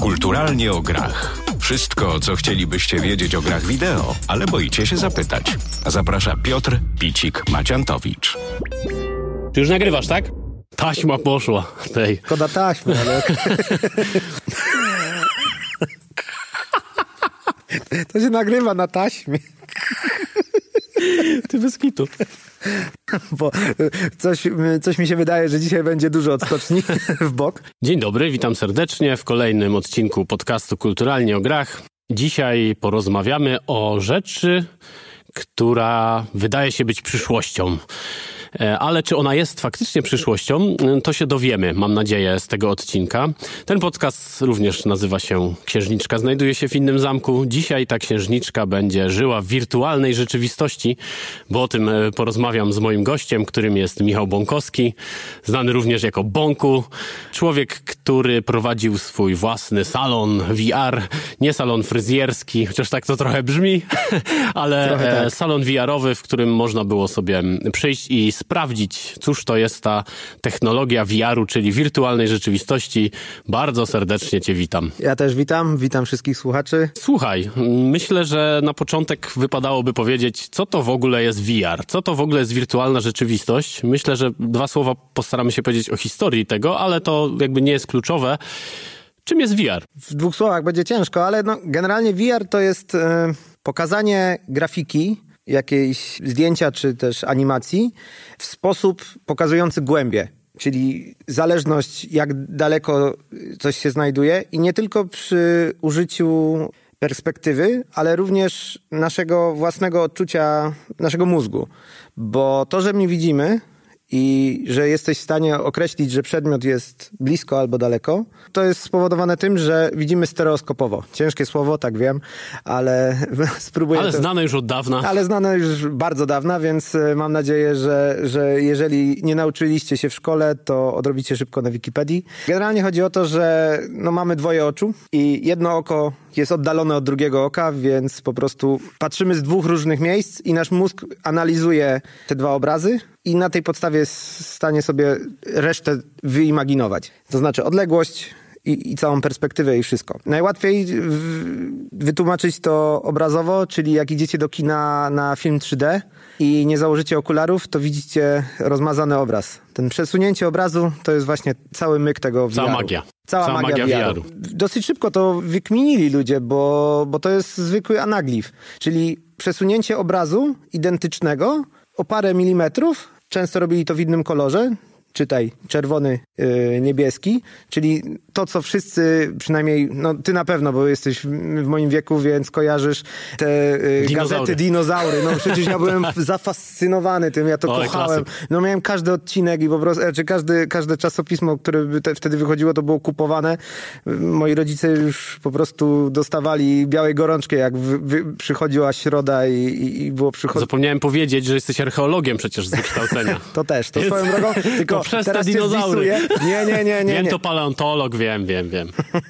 Kulturalnie o grach. Wszystko, co chcielibyście wiedzieć o grach wideo, ale boicie się zapytać. Zaprasza Piotr Picik-Maciantowicz. Czy już nagrywasz, tak? Taśma poszła. Tej. Szkoda taśmy, ale... To się nagrywa na taśmie, Ty bez kitu. bo coś, coś mi się wydaje, że dzisiaj będzie dużo odskoczni w bok. Dzień dobry, witam serdecznie w kolejnym odcinku podcastu Kulturalnie o grach. Dzisiaj porozmawiamy o rzeczy, która wydaje się być przyszłością. E, Ale czy ona jest faktycznie przyszłością, to się dowiemy, mam nadzieję, z tego odcinka. Ten podcast również nazywa się Księżniczka znajduje się w innym zamku. Dzisiaj ta księżniczka będzie żyła w wirtualnej rzeczywistości, bo o tym e, porozmawiam z moim gościem, którym jest Michał Bąkowski, znany również jako Bąku. Człowiek, który prowadził swój własny salon VR, nie salon fryzjerski, chociaż tak to trochę brzmi, ale Trochę tak. e, salon VR-owy, w którym można było sobie przyjść i sprawdzić, cóż to jest ta technologia VR-u, czyli wirtualnej rzeczywistości. Bardzo serdecznie Cię witam. Ja też witam, witam wszystkich słuchaczy. Słuchaj, myślę, że na początek wypadałoby powiedzieć, co to w ogóle jest VR, co to w ogóle jest wirtualna rzeczywistość. Myślę, że dwa słowa postaramy się powiedzieć o historii tego, ale to jakby nie jest kluczowe. Czym jest VR? W dwóch słowach będzie ciężko, ale no, generalnie VR to jest e, pokazanie grafiki, jakiejś zdjęcia czy też animacji w sposób pokazujący głębie. Czyli zależność, jak daleko coś się znajduje, i nie tylko przy użyciu perspektywy, ale również naszego własnego odczucia, naszego mózgu. Bo to, że mnie widzimy, i że jesteś w stanie określić, że przedmiot jest blisko albo daleko, to jest spowodowane tym, że widzimy stereoskopowo. Ciężkie słowo, tak wiem, ale spróbuję Ale to... znane już od dawna. Ale znane już bardzo dawna, więc e, mam nadzieję, że, że jeżeli nie nauczyliście się w szkole, to odrobicie szybko na Wikipedii. Generalnie chodzi o to, że no, mamy dwoje oczu i jedno oko jest oddalone od drugiego oka, więc po prostu patrzymy z dwóch różnych miejsc i nasz mózg analizuje te dwa obrazy i na tej podstawie jest w stanie sobie resztę wyimaginować. To znaczy odległość, i, i całą perspektywę i wszystko. Najłatwiej wytłumaczyć to obrazowo, czyli jak idziecie do kina na film 3D i nie założycie okularów, to widzicie rozmazany obraz. Ten przesunięcie obrazu to jest właśnie cały myk tego Cała VR-u. magia. Cała, Cała magia, magia VR-u. VR-u. Dosyć szybko to wykminili ludzie, bo, bo to jest zwykły anaglif, czyli przesunięcie obrazu identycznego o parę milimetrów. Często robili to w innym kolorze, czytaj czerwony, yy, niebieski, czyli to, co wszyscy, przynajmniej, no ty na pewno, bo jesteś w, moim wieku, więc kojarzysz te yy, Dinozaury. gazety dinozaury. No przecież ja byłem zafascynowany tym, ja to Oj, kochałem. klasyk. No miałem każdy odcinek i po prostu, czy każdy, każde czasopismo, które by te, wtedy wychodziło, to było kupowane. Moi rodzice już po prostu dostawali białej gorączkę, jak wy, wy, przychodziła środa i, i, i było przychodzenie. Zapomniałem powiedzieć, że jesteś archeologiem przecież z wykształcenia. To też, to swoją drogą, tylko przez te teraz cię dinozaury. Nie, nie, nie, nie. wiem, nie. to paleontolog, wiem, wiem, wiem.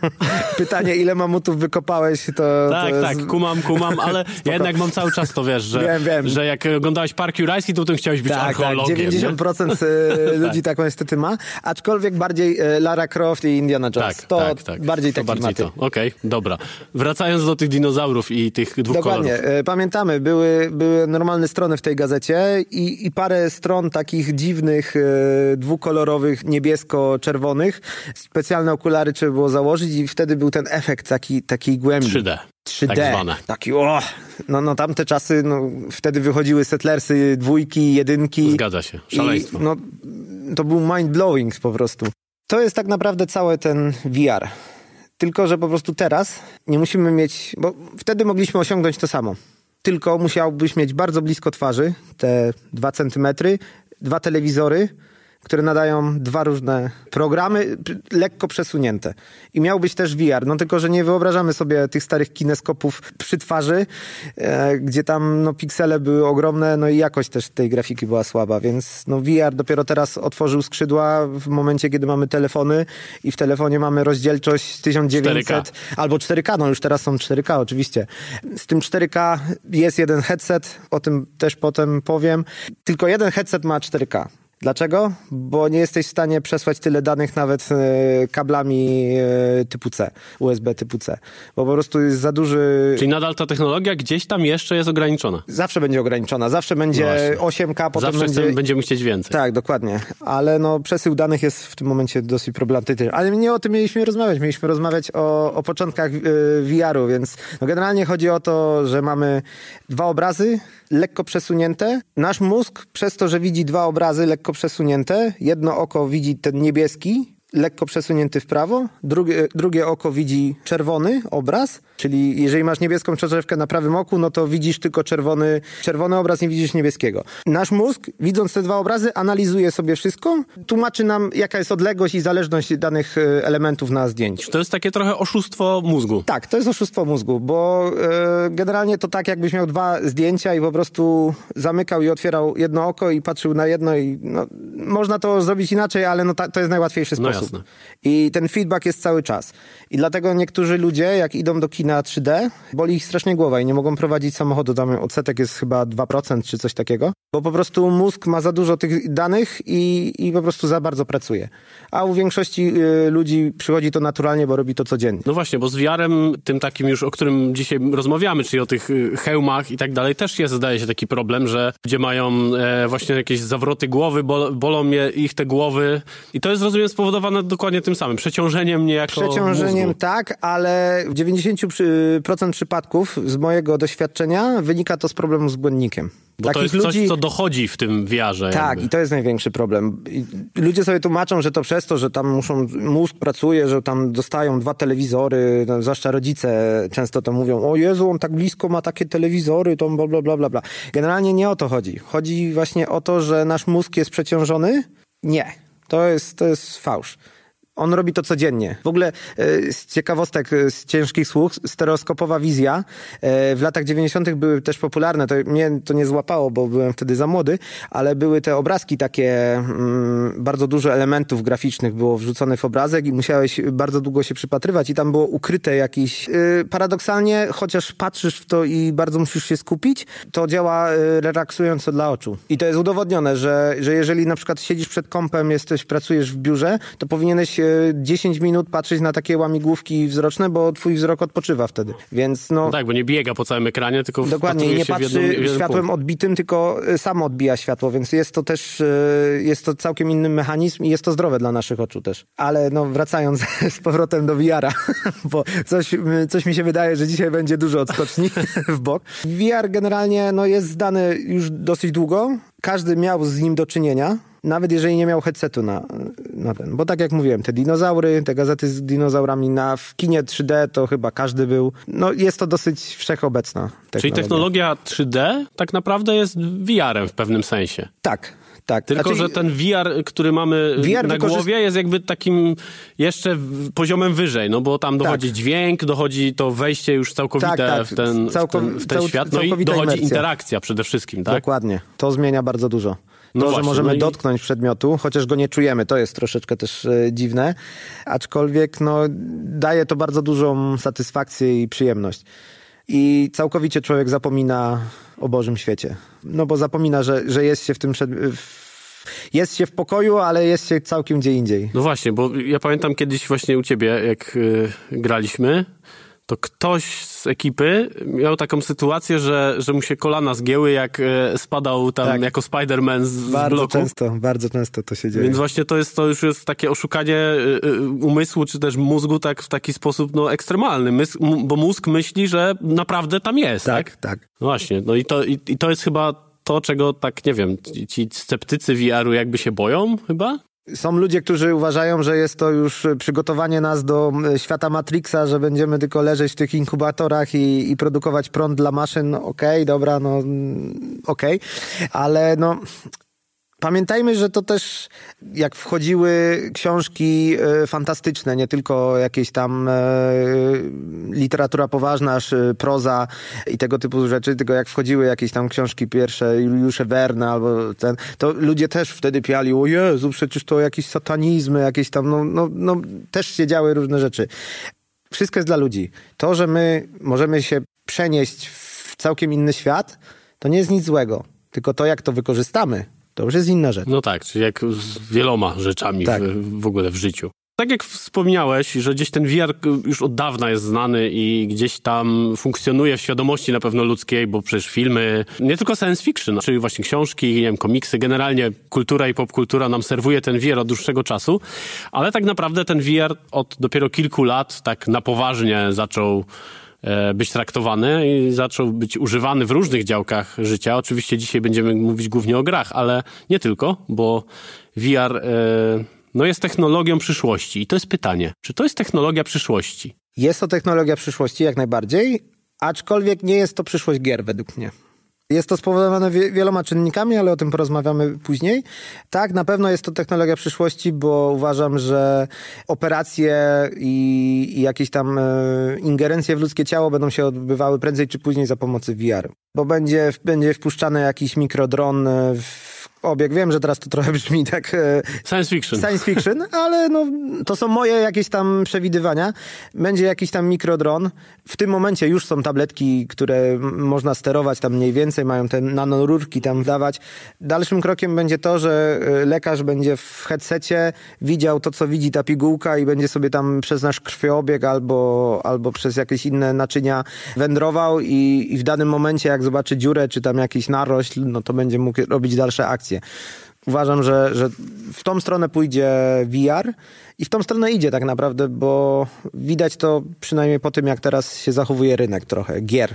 Pytanie, ile mamutów wykopałeś, to, Tak, to jest... tak, kumam, kumam, ale ja jednak mam cały czas to, wiesz, że, Wiem, wiem. że jak oglądałeś Park Jurajski, to potem chciałeś być Tak, tak, archeologiem. nie? 90% e, ludzi taką niestety ma, aczkolwiek bardziej e, Lara Croft i Indiana Jones. Tak, to tak, tak. bardziej to takie bardziej. Okej, dobra. Wracając do tych dinozaurów i tych dwóch Dokładnie. kolorów. E, Pamiętamy, były, były normalne strony w tej gazecie i, i parę stron takich dziwnych, e, dwukolorowych, niebiesko-czerwonych. Specjalne okulary trzeba było założyć i wtedy był ten efekt taki, takiej głębi. 3D. 3D. Tak zwane. Taki, o, no, no tamte czasy, no, wtedy wychodziły Settlersy, dwójki, jedynki. Zgadza się. Szaleństwo. I, no, to był mind-blowing po prostu. To jest tak naprawdę cały ten VR. Tylko, że po prostu teraz nie musimy mieć, bo wtedy mogliśmy osiągnąć to samo. Tylko musiałbyś mieć bardzo blisko twarzy, te dwa centymetry, dwa telewizory, które nadają dwa różne programy, lekko przesunięte. I miał być też VR. No tylko, że nie wyobrażamy sobie tych starych kineskopów przy twarzy, e, gdzie tam no, piksele były ogromne, no i jakość też tej grafiki była słaba, więc no, VR dopiero teraz otworzył skrzydła w momencie, kiedy mamy telefony i w telefonie mamy rozdzielczość 1900 4K. albo 4K, no już teraz są 4K oczywiście. Z tym 4K jest jeden headset, o tym też potem powiem. Tylko jeden headset ma 4K. Dlaczego? Bo nie jesteś w stanie przesłać tyle danych nawet e, kablami e, typu C, USB typu C, bo po prostu jest za duży... Czyli nadal ta technologia gdzieś tam jeszcze jest ograniczona. Zawsze będzie ograniczona, zawsze będzie No 8K, potem Zawsze będzie... będziemy chcieć więcej. Tak, dokładnie. Ale no, przesył danych jest w tym momencie dosyć problematyczny. Ale nie o tym mieliśmy rozmawiać. Mieliśmy rozmawiać o, o początkach y, VR-u, więc no, generalnie chodzi o to, że mamy dwa obrazy lekko przesunięte. Nasz mózg przez to, że widzi dwa obrazy lekko przesunięte, jedno oko widzi ten niebieski, lekko przesunięty w prawo, drugie, drugie oko widzi czerwony obraz, czyli jeżeli masz niebieską soczewkę na prawym oku, no to widzisz tylko czerwony, czerwony obraz, nie widzisz niebieskiego. Nasz mózg, widząc te dwa obrazy, analizuje sobie wszystko, tłumaczy nam, jaka jest odległość i zależność danych e, elementów na zdjęciu. To jest takie trochę oszustwo mózgu. Tak, to jest oszustwo mózgu, bo e, generalnie to tak, jakbyś miał dwa zdjęcia i po prostu zamykał i otwierał jedno oko i patrzył na jedno i no, można to zrobić inaczej, ale no, ta, to jest najłatwiejszy No jasne. I ten feedback jest cały czas. I dlatego niektórzy ludzie, jak idą do kina 3D, boli ich strasznie głowa i nie mogą prowadzić samochodu. Tam odsetek jest chyba 2% czy coś takiego, bo po prostu mózg ma za dużo tych danych i, i po prostu za bardzo pracuje. A u większości y, ludzi przychodzi to naturalnie, bo robi to codziennie. No właśnie, bo z VR-em, tym takim już, o którym dzisiaj rozmawiamy, czyli o tych y, hełmach i tak dalej, też jest, zdaje się, taki problem, że ludzie mają e, właśnie jakieś zawroty głowy, bol, bolą ich te głowy i to jest, rozumiem, spowodowane dokładnie tym samym, przeciążeniem niejako Przeciążeniem mózgu. tak, ale w 90% przypadków z mojego doświadczenia wynika to z problemu z błędnikiem. Bo to jest coś, co dochodzi w tym VR-ze. Tak, jakby. i to jest największy problem. Ludzie sobie tłumaczą, że to przez to, że tam muszą, mózg pracuje, że tam dostają dwa telewizory, no, zwłaszcza rodzice często to mówią, o Jezu, on tak blisko ma takie telewizory, to bla, bla, bla, bla, bla. Generalnie nie o to chodzi. Chodzi właśnie o to, że nasz mózg jest przeciążony? Nie. To jest, to jest fałsz. On robi to codziennie. W ogóle e, z ciekawostek e, z ciężkich słuch, stereoskopowa wizja e, w latach 90. były też popularne. To mnie to nie złapało, bo byłem wtedy za młody, ale były te obrazki takie, mm, bardzo dużo elementów graficznych było wrzucone w obrazek i musiałeś bardzo długo się przypatrywać i tam było ukryte jakieś... Paradoksalnie, chociaż patrzysz w to i bardzo musisz się skupić, to działa relaksująco dla oczu. I to jest udowodnione, że, że jeżeli na przykład siedzisz przed kompem, jesteś, pracujesz w biurze, to powinieneś 10 minut patrzeć na takie łamigłówki wzroczne, bo twój wzrok odpoczywa wtedy. Więc no... No tak, bo nie biega po całym ekranie, tylko Dokładnie, nie się w patrzy jedną, w światłem punkt. odbitym, tylko y, samo odbija światło, więc jest to też, y, jest to całkiem inny mechanizm i jest to zdrowe dla naszych oczu też. Ale no wracając z powrotem do VR-a, bo coś, coś mi się wydaje, że dzisiaj będzie dużo odskoczni w bok. VR generalnie no, jest zdany już dosyć długo. Każdy miał z nim do czynienia. Nawet jeżeli nie miał headsetu na, na ten. Bo tak jak mówiłem, te dinozaury, te gazety z dinozaurami na, w kinie 3D to chyba każdy był. No jest to dosyć wszechobecna technologia. Czyli technologia 3D tak naprawdę jest VR-em w pewnym sensie. Tak, tak. Tylko, Znaczy, że ten VR, który mamy VR na głowie jest jakby takim jeszcze poziomem wyżej, no bo tam dochodzi dźwięk, dochodzi to wejście już całkowite Tak, tak. w ten, Całko- w ten, w ten cał- świat, no i dochodzi imersja. interakcja przede wszystkim, tak? Dokładnie. To zmienia bardzo dużo. To, No że właśnie, możemy no i- dotknąć przedmiotu, chociaż go nie czujemy, to jest troszeczkę też e, dziwne, aczkolwiek no, daje to bardzo dużą satysfakcję i przyjemność. I całkowicie człowiek zapomina o Bożym świecie. No bo zapomina, że, że jest się w tym przed... Jest się w pokoju, ale jest się całkiem gdzie indziej. No właśnie, bo ja pamiętam kiedyś właśnie u ciebie, jak y, graliśmy, to ktoś z ekipy miał taką sytuację, że, że mu się kolana zgięły, jak y, spadał tam Tak. jako Spider-Man z, z Bardzo bloku. często, bardzo często to się dzieje. Więc właśnie to jest to już jest takie oszukanie y, y, umysłu, czy też mózgu tak, w taki sposób no, ekstremalny, Mys- bo mózg myśli, że naprawdę tam jest, tak? tak, tak. No właśnie, no i to, i, i to jest chyba to, czego tak, nie wiem, ci sceptycy VR-u jakby się boją chyba? Są ludzie, którzy uważają, że jest to już przygotowanie nas do świata Matrixa, że będziemy tylko leżeć w tych inkubatorach i, i produkować prąd dla maszyn. Okej, dobra, no mm, okej, ale no. Pamiętajmy, że to też jak wchodziły książki e, fantastyczne, nie tylko jakieś tam e, literatura poważna, aż e, proza i tego typu rzeczy, tylko jak wchodziły jakieś tam książki pierwsze Juliusze Werna albo ten, to ludzie też wtedy piali, o Jezu, przecież to jakieś satanizmy, jakieś tam, no, no, no też się działy różne rzeczy. Wszystko jest dla ludzi. To, że my możemy się przenieść w całkiem inny świat, to nie jest nic złego. Tylko to, jak to wykorzystamy, To już jest inna rzecz. No tak, czyli jak z wieloma rzeczami Tak. w, w ogóle w życiu. Tak jak wspomniałeś, że gdzieś ten VR już od dawna jest znany i gdzieś tam funkcjonuje w świadomości na pewno ludzkiej, bo przecież filmy, nie tylko science fiction, czyli właśnie książki, nie wiem, komiksy, generalnie kultura i popkultura nam serwuje ten VR od dłuższego czasu, ale tak naprawdę ten VR od dopiero kilku lat tak na poważnie zaczął być traktowany i zaczął być używany w różnych działkach życia. Oczywiście dzisiaj będziemy mówić głównie o grach, ale nie tylko, bo VR e, no jest technologią przyszłości. I to jest pytanie, czy to jest technologia przyszłości? Jest to technologia przyszłości, jak najbardziej, aczkolwiek nie jest to przyszłość gier, według mnie. Jest to spowodowane wie- wieloma czynnikami, ale o tym porozmawiamy później. Tak, na pewno jest to technologia przyszłości, bo uważam, że operacje i, i jakieś tam e, ingerencje w ludzkie ciało będą się odbywały prędzej czy później za pomocą VR. Bo będzie, będzie wpuszczany jakiś mikrodron e, w obieg. Wiem, że teraz to trochę brzmi tak e, Science fiction. Science fiction, ale no, to są moje jakieś tam przewidywania. Będzie jakiś tam mikrodron. W tym momencie już są tabletki, które można sterować tam mniej więcej, mają te nanorurki tam dawać. Dalszym krokiem będzie to, że y, lekarz będzie w headsetie widział to, co widzi ta pigułka i będzie sobie tam przez nasz krwiobieg albo, albo przez jakieś inne naczynia wędrował i, i w danym momencie, jak zobaczy dziurę czy tam jakiś narośl, no to będzie mógł robić dalsze akcje. Uważam, że, że w tą stronę pójdzie VR i w tą stronę idzie tak naprawdę, bo widać to przynajmniej po tym, jak teraz się zachowuje rynek trochę gier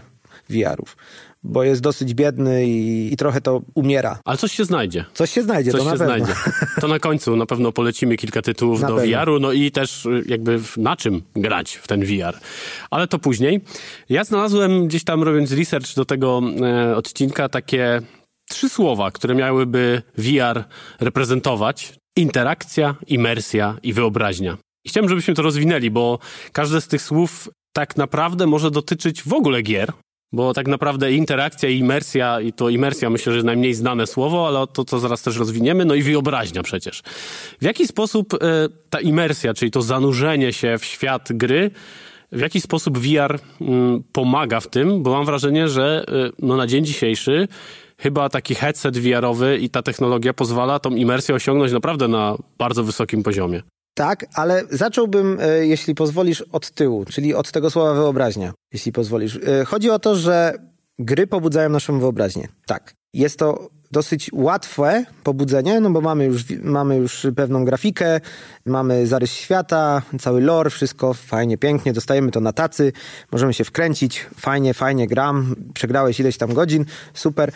VR-ów, bo jest dosyć biedny i, i trochę to umiera. Ale coś się znajdzie. Coś się znajdzie, Coś to na się znajdzie. To na końcu na pewno polecimy kilka tytułów Na do. VR-u, no i też y, jakby w- na czym grać w ten VR. Ale to później. Ja znalazłem gdzieś tam robiąc research do tego e, odcinka takie trzy słowa, które miałyby VR reprezentować. Interakcja, imersja i wyobraźnia. I żebyśmy to rozwinęli, bo każde z tych słów tak naprawdę może dotyczyć w ogóle gier, bo tak naprawdę interakcja i imersja, i to imersja myślę, że najmniej znane słowo, ale to, co zaraz też rozwiniemy, no i wyobraźnia przecież. W jaki sposób e, ta imersja, czyli to zanurzenie się w świat gry, w jaki sposób VR mm, pomaga w tym, bo mam wrażenie, że e, no, na dzień dzisiejszy chyba taki headset VR-owy i ta technologia pozwala tą imersję osiągnąć naprawdę na bardzo wysokim poziomie. Tak, ale zacząłbym, e, jeśli pozwolisz, od tyłu, czyli od tego słowa wyobraźnia, jeśli pozwolisz. E, Chodzi o to, że gry pobudzają naszą wyobraźnię. Tak. Jest to dosyć łatwe pobudzenie, no bo mamy już, mamy już pewną grafikę, mamy zarys świata, cały lore, wszystko fajnie, pięknie, dostajemy to na tacy, możemy się wkręcić, fajnie, fajnie gram, przegrałeś ileś tam godzin, super.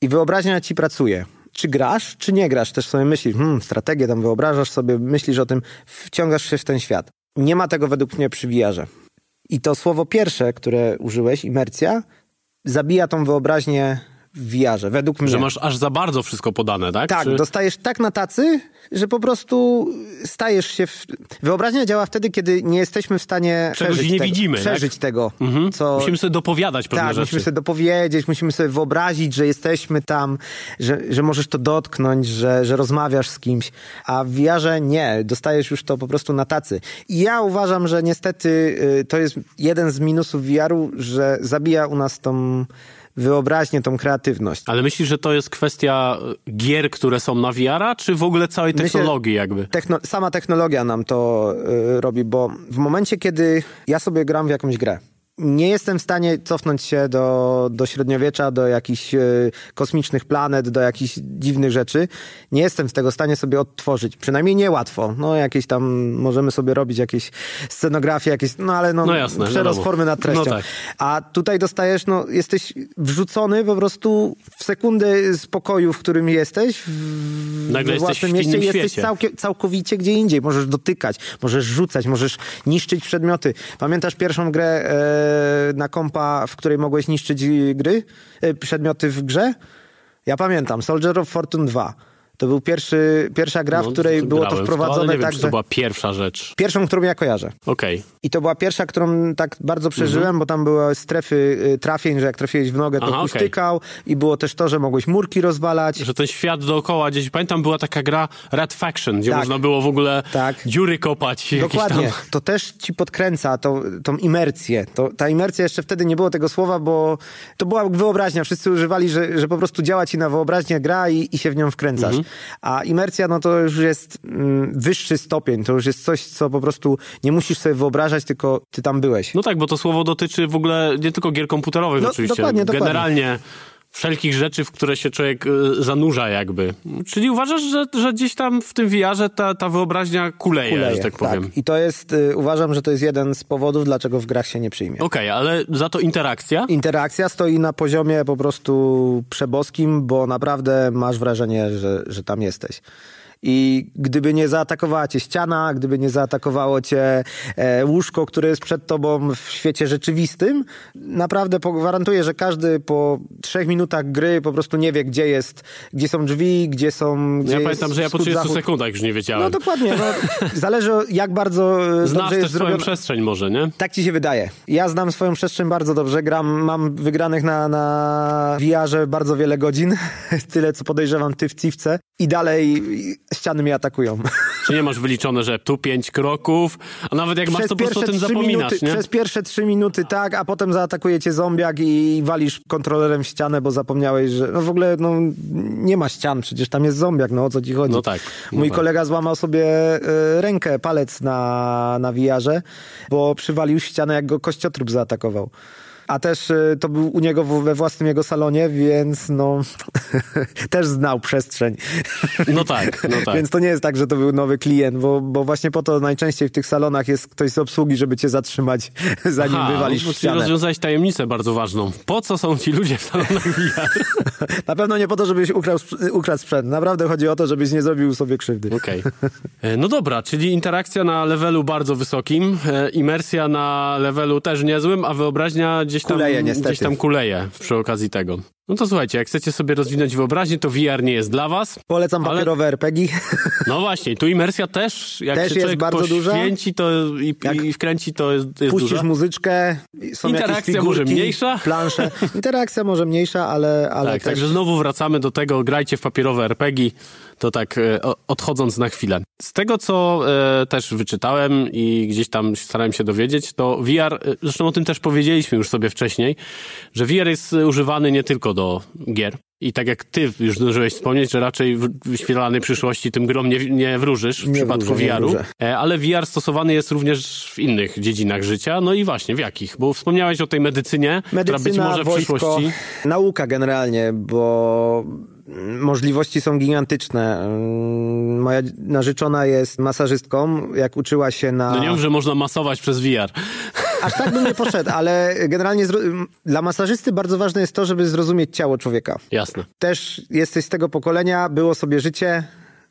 I wyobraźnia ci pracuje czy grasz, czy nie grasz. Też sobie myślisz, hmm, strategię tam wyobrażasz sobie, myślisz o tym, wciągasz się w ten świat. Nie ma tego według mnie przy VR-ze. I to słowo pierwsze, które użyłeś, imercja, zabija tą wyobraźnię w VR-ze, według mnie. Że masz aż za bardzo wszystko podane, tak? Tak, Czy- dostajesz tak na tacy, że po prostu stajesz się. W... Wyobraźnia działa wtedy, kiedy nie jesteśmy w stanie Czegoś przeżyć, nie tego, widzimy, tak? przeżyć tego, co. Musimy sobie dopowiadać pewne Tak, rzeczy. musimy sobie dopowiedzieć, musimy sobie wyobrazić, że jesteśmy tam, że, że możesz to dotknąć, że, że rozmawiasz z kimś, a w VR-ze nie, dostajesz już to po prostu na tacy. I ja uważam, że niestety y, to jest jeden z minusów VR-u, że zabija u nas tą wyobraźnię, tą kreatywność. Ale myślisz, że to jest kwestia e, gier, które są na VR-a, czy w ogóle całej Myślę- technologii jakby? Techno, sama technologia nam to y, robi, bo w momencie, kiedy ja sobie gram w jakąś grę, nie jestem w stanie cofnąć się do, do średniowiecza, do jakichś y, kosmicznych planet, do jakichś dziwnych rzeczy. Nie jestem w tego w stanie sobie odtworzyć. Przynajmniej niełatwo. No jakieś tam, możemy sobie robić jakieś scenografie, jakieś, no ale no, No jasne, przerost wiadomo. formy nad treścią. No tak. A tutaj dostajesz, no jesteś wrzucony po prostu w sekundę z pokoju, w którym jesteś, w, Nagle jesteś własnym w mieście i jesteś świecie. całkiem, całkowicie gdzie indziej. Możesz dotykać, możesz rzucać, możesz niszczyć przedmioty. Pamiętasz pierwszą grę e, na kompa, w której mogłeś niszczyć gry, e, przedmioty w grze? Ja pamiętam, Soldier of Fortune 2. To był pierwszy, pierwsza gra, No, w której było to grałem w wprowadzone ale nie wiem, tak, że... to była pierwsza rzecz. Pierwszą, którą ja kojarzę. Okej. I to była pierwsza, którą tak bardzo przeżyłem, Mhm. bo tam były strefy y, trafień, że jak trafiłeś w nogę, to Aha, kuśtykał i było też to, że mogłeś murki rozwalać. Że ten świat dookoła gdzieś, pamiętam była taka gra Red Faction, gdzie Tak. można było w ogóle Tak. dziury kopać. Dokładnie. Tam... To też ci podkręca tą, tą imercję. To, ta imercja jeszcze wtedy nie było tego słowa, bo to była wyobraźnia. Wszyscy używali, że, że po prostu działa ci na wyobraźnię gra i, i się w nią wkręcasz. Mhm. A imercja, no to już jest mm, wyższy stopień. To już jest coś, co po prostu nie musisz sobie wyobrażać, tylko ty tam byłeś. No tak, bo to słowo dotyczy w ogóle nie tylko gier komputerowych No, oczywiście. dokładnie, dokładnie. Generalnie wszelkich rzeczy, w które się człowiek y, zanurza jakby. Czyli uważasz, że, że gdzieś tam w tym VR-ze ta, ta wyobraźnia kuleje, Kuleje, że tak powiem. I to jest, y, uważam, że to jest jeden z powodów, dlaczego w grach się nie przyjmie. Okej, ale za to interakcja? Interakcja stoi na poziomie po prostu przeboskim, bo naprawdę masz wrażenie, że, że tam jesteś. I gdyby nie zaatakowała cię ściana, gdyby nie zaatakowało cię e, łóżko, które jest przed tobą w świecie rzeczywistym, naprawdę gwarantuję, że każdy po trzech minutach gry po prostu nie wie, gdzie jest, gdzie są drzwi, gdzie są. Gdzie Ja pamiętam, że ja po wschód, 30 zachód. sekundach już nie wiedziałem. No dokładnie. No, zależy jak bardzo Znasz też jest swoją przestrzeń może, nie? Tak ci się wydaje. Ja znam swoją przestrzeń bardzo dobrze. Gram, mam wygranych na, na VR-ze bardzo wiele godzin. Tyle, co podejrzewam ty w Civce. I dalej ściany mnie atakują. Czy nie masz wyliczone, że tu pięć kroków, a nawet jak masz, to po prostu o tym zapominasz, minuty, nie? przez pierwsze trzy minuty tak, a potem zaatakuje cię zombiak i walisz kontrolerem w ścianę, bo zapomniałeś, że no w ogóle no, nie ma ścian, przecież tam jest zombiak, no o co ci chodzi? No tak, no Mój tak. kolega złamał sobie e, rękę, palec na, na VR-ze, bo przywalił ścianę, jak go kościotrup zaatakował. A też e, to był u niego we własnym jego salonie, więc no też znał przestrzeń. No tak, no tak. Więc to nie jest tak, że to był nowy klient, bo, bo właśnie po to najczęściej w tych salonach jest ktoś z obsługi, żeby cię zatrzymać, zanim Aha, wywalisz no, w ścianę. rozwiązałeś tajemnicę bardzo ważną. Po co są ci ludzie w salonach VR? Na pewno nie po to, żebyś ukradł, ukradł sprzęt. Naprawdę chodzi o to, żebyś nie zrobił sobie krzywdy. Okej. E, No dobra, czyli interakcja na levelu bardzo wysokim, e, imersja na levelu też niezłym, a wyobraźnia gdzieś tam, Kuleje, niestety. gdzieś tam kuleje przy okazji tego. No to słuchajcie, jak chcecie sobie rozwinąć wyobraźnię, to VR nie jest dla was. Polecam Ale- papierowe RPG. No właśnie, tu imersja też, jak Też się jest bardzo duża. poświęci to i, Jak i wkręci, to jest, jest Puścisz duża. muzyczkę, są Interakcja jakieś figurki, może mniejsza. plansze. Interakcja może mniejsza, ale, ale Tak, też... także znowu wracamy do tego, grajcie w papierowe RPG, to tak e, odchodząc na chwilę. Z tego, co e, też wyczytałem i gdzieś tam starałem się dowiedzieć, to VR, e, zresztą o tym też powiedzieliśmy już sobie wcześniej, że VR jest używany nie tylko do gier. I tak jak ty już zdążyłeś wspomnieć, że raczej w wyświetlanej przyszłości tym grom nie, nie wróżysz w Nie przypadku VR-u. E, ale VR stosowany jest również w innych dziedzinach życia. No i właśnie, w jakich? Bo wspomniałeś o tej medycynie, która być Medycyna, może w wojsko, przyszłości... nauka generalnie, bo możliwości są gigantyczne. Mm, Moja narzeczona jest masażystką, jak uczyła się na... No nie mów, że można masować przez VR. Aż tak bym nie poszedł, ale generalnie dla masażysty bardzo ważne jest to, żeby zrozumieć ciało człowieka. Jasne. Też jesteś z tego pokolenia, było sobie życie,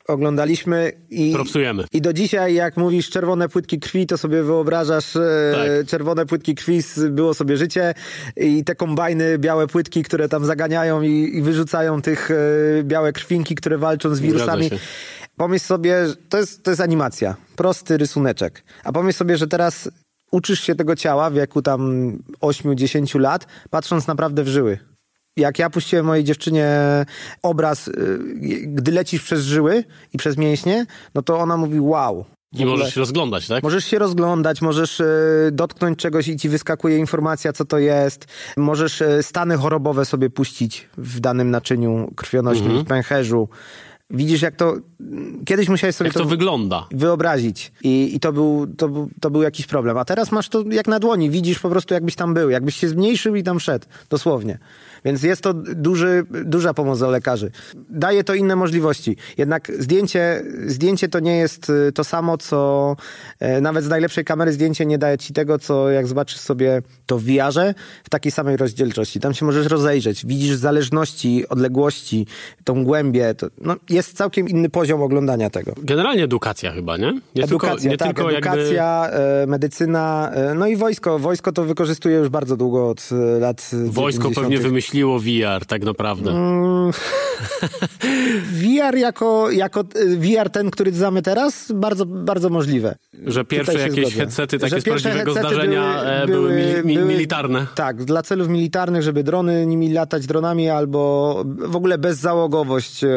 oglądaliśmy i... Propsujemy. I do dzisiaj, jak mówisz czerwone płytki krwi, to sobie wyobrażasz e, Tak. czerwone płytki krwi, z- było sobie życie i te kombajny, białe płytki, które tam zaganiają i, i wyrzucają tych e, białe krwinki, które walczą z wirusami. Pomyśl sobie, to jest, to jest animacja, prosty rysuneczek. A pomyśl sobie, że teraz uczysz się tego ciała w wieku tam 8-10 lat, patrząc naprawdę w żyły. Jak ja puściłem mojej dziewczynie obraz, y, gdy lecisz przez żyły i przez mięśnie, no to ona mówi wow. I możesz się rozglądać, tak? Możesz się rozglądać, możesz e, dotknąć czegoś i ci wyskakuje informacja, co to jest. Możesz e, stany chorobowe sobie puścić w danym naczyniu krwionośnym, Mhm. w pęcherzu. Widzisz, jak to... Kiedyś musiałeś sobie Jak to wygląda? wyobrazić. I, i to, był, to, był, to był jakiś problem. A teraz masz to jak na dłoni. Widzisz po prostu, jakbyś tam był. Jakbyś się zmniejszył i tam wszedł. Dosłownie. Więc jest to duży, duża pomoc dla lekarzy. Daje to inne możliwości. Jednak zdjęcie, zdjęcie to nie jest y, to samo, co e, nawet z najlepszej kamery zdjęcie nie daje ci tego, co jak zobaczysz sobie to w VR-ze w takiej samej rozdzielczości. Tam się możesz rozejrzeć. Widzisz zależności, odległości, tą głębię. To, no, jest całkiem inny poziom oglądania tego. Generalnie edukacja chyba, nie? Nie edukacja, tylko, nie tak, tylko edukacja, jakby... e, medycyna, e, no i wojsko. Wojsko to wykorzystuje już bardzo długo, od lat Wojsko 90. pewnie wymyśliło VR tak naprawdę. Mm, VR jako, jako e, VR ten, który znamy teraz, bardzo, bardzo możliwe. Że pierwsze jakieś zgodzę. headsety takie Że z pierwsze prawdziwego zdarzenia e, były, były, mi, mi, militarne. Tak, dla celów militarnych, żeby drony nimi latać dronami albo w ogóle bezzałogowość e,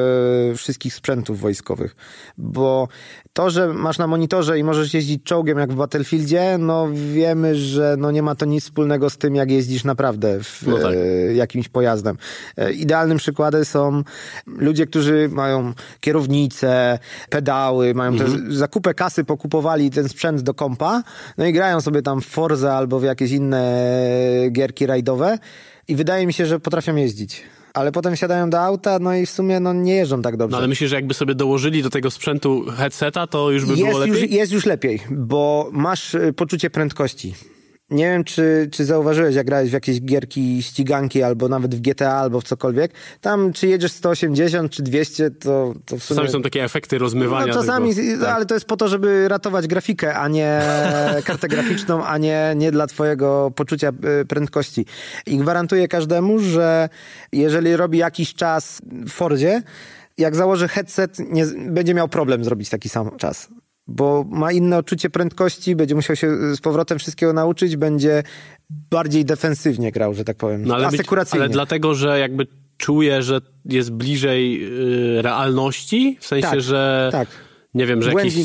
wszystkich sprzętów wojskowych. Bo to, że masz na monitorze i możesz jeździć czołgiem jak w Battlefieldzie, no wiemy, że no nie ma to nic wspólnego z tym, jak jeździsz naprawdę w, No tak. e, jakimś pojazdem. E, idealnym przykładem są ludzie, którzy mają kierownice, pedały, mają Mhm. te zakupę kasy, pokupowali ten sprzęt do kompa, no i grają sobie tam w Forza albo w jakieś inne gierki rajdowe i wydaje mi się, że potrafią jeździć. Ale potem siadają do auta, no i w sumie no, nie jeżdżą tak dobrze. No ale myślisz, że jakby sobie dołożyli do tego sprzętu headseta, to już by było jest, lepiej? już, jest już lepiej, bo masz y, poczucie prędkości. Nie wiem, czy, czy zauważyłeś, jak grałeś w jakieś gierki, ściganki, albo nawet w GTA, albo w cokolwiek. Tam, czy jedziesz 180, czy 200, to, to w sumie... Czasami są takie efekty rozmywania No czasami, tego. Tak. ale to jest po to, żeby ratować grafikę, a nie kartę graficzną, a nie, nie dla twojego poczucia y, prędkości. I gwarantuję każdemu, że jeżeli robi jakiś czas w Fordzie, jak założy headset, nie, będzie miał problem zrobić taki sam czas. Bo ma inne odczucie prędkości, będzie musiał się z powrotem wszystkiego nauczyć, będzie bardziej defensywnie grał, że tak powiem. No, ale, Asekuracyjnie. ale dlatego, że jakby czuje, że jest bliżej y, realności, w sensie, Tak, że tak. Nie wiem, że, jakiś,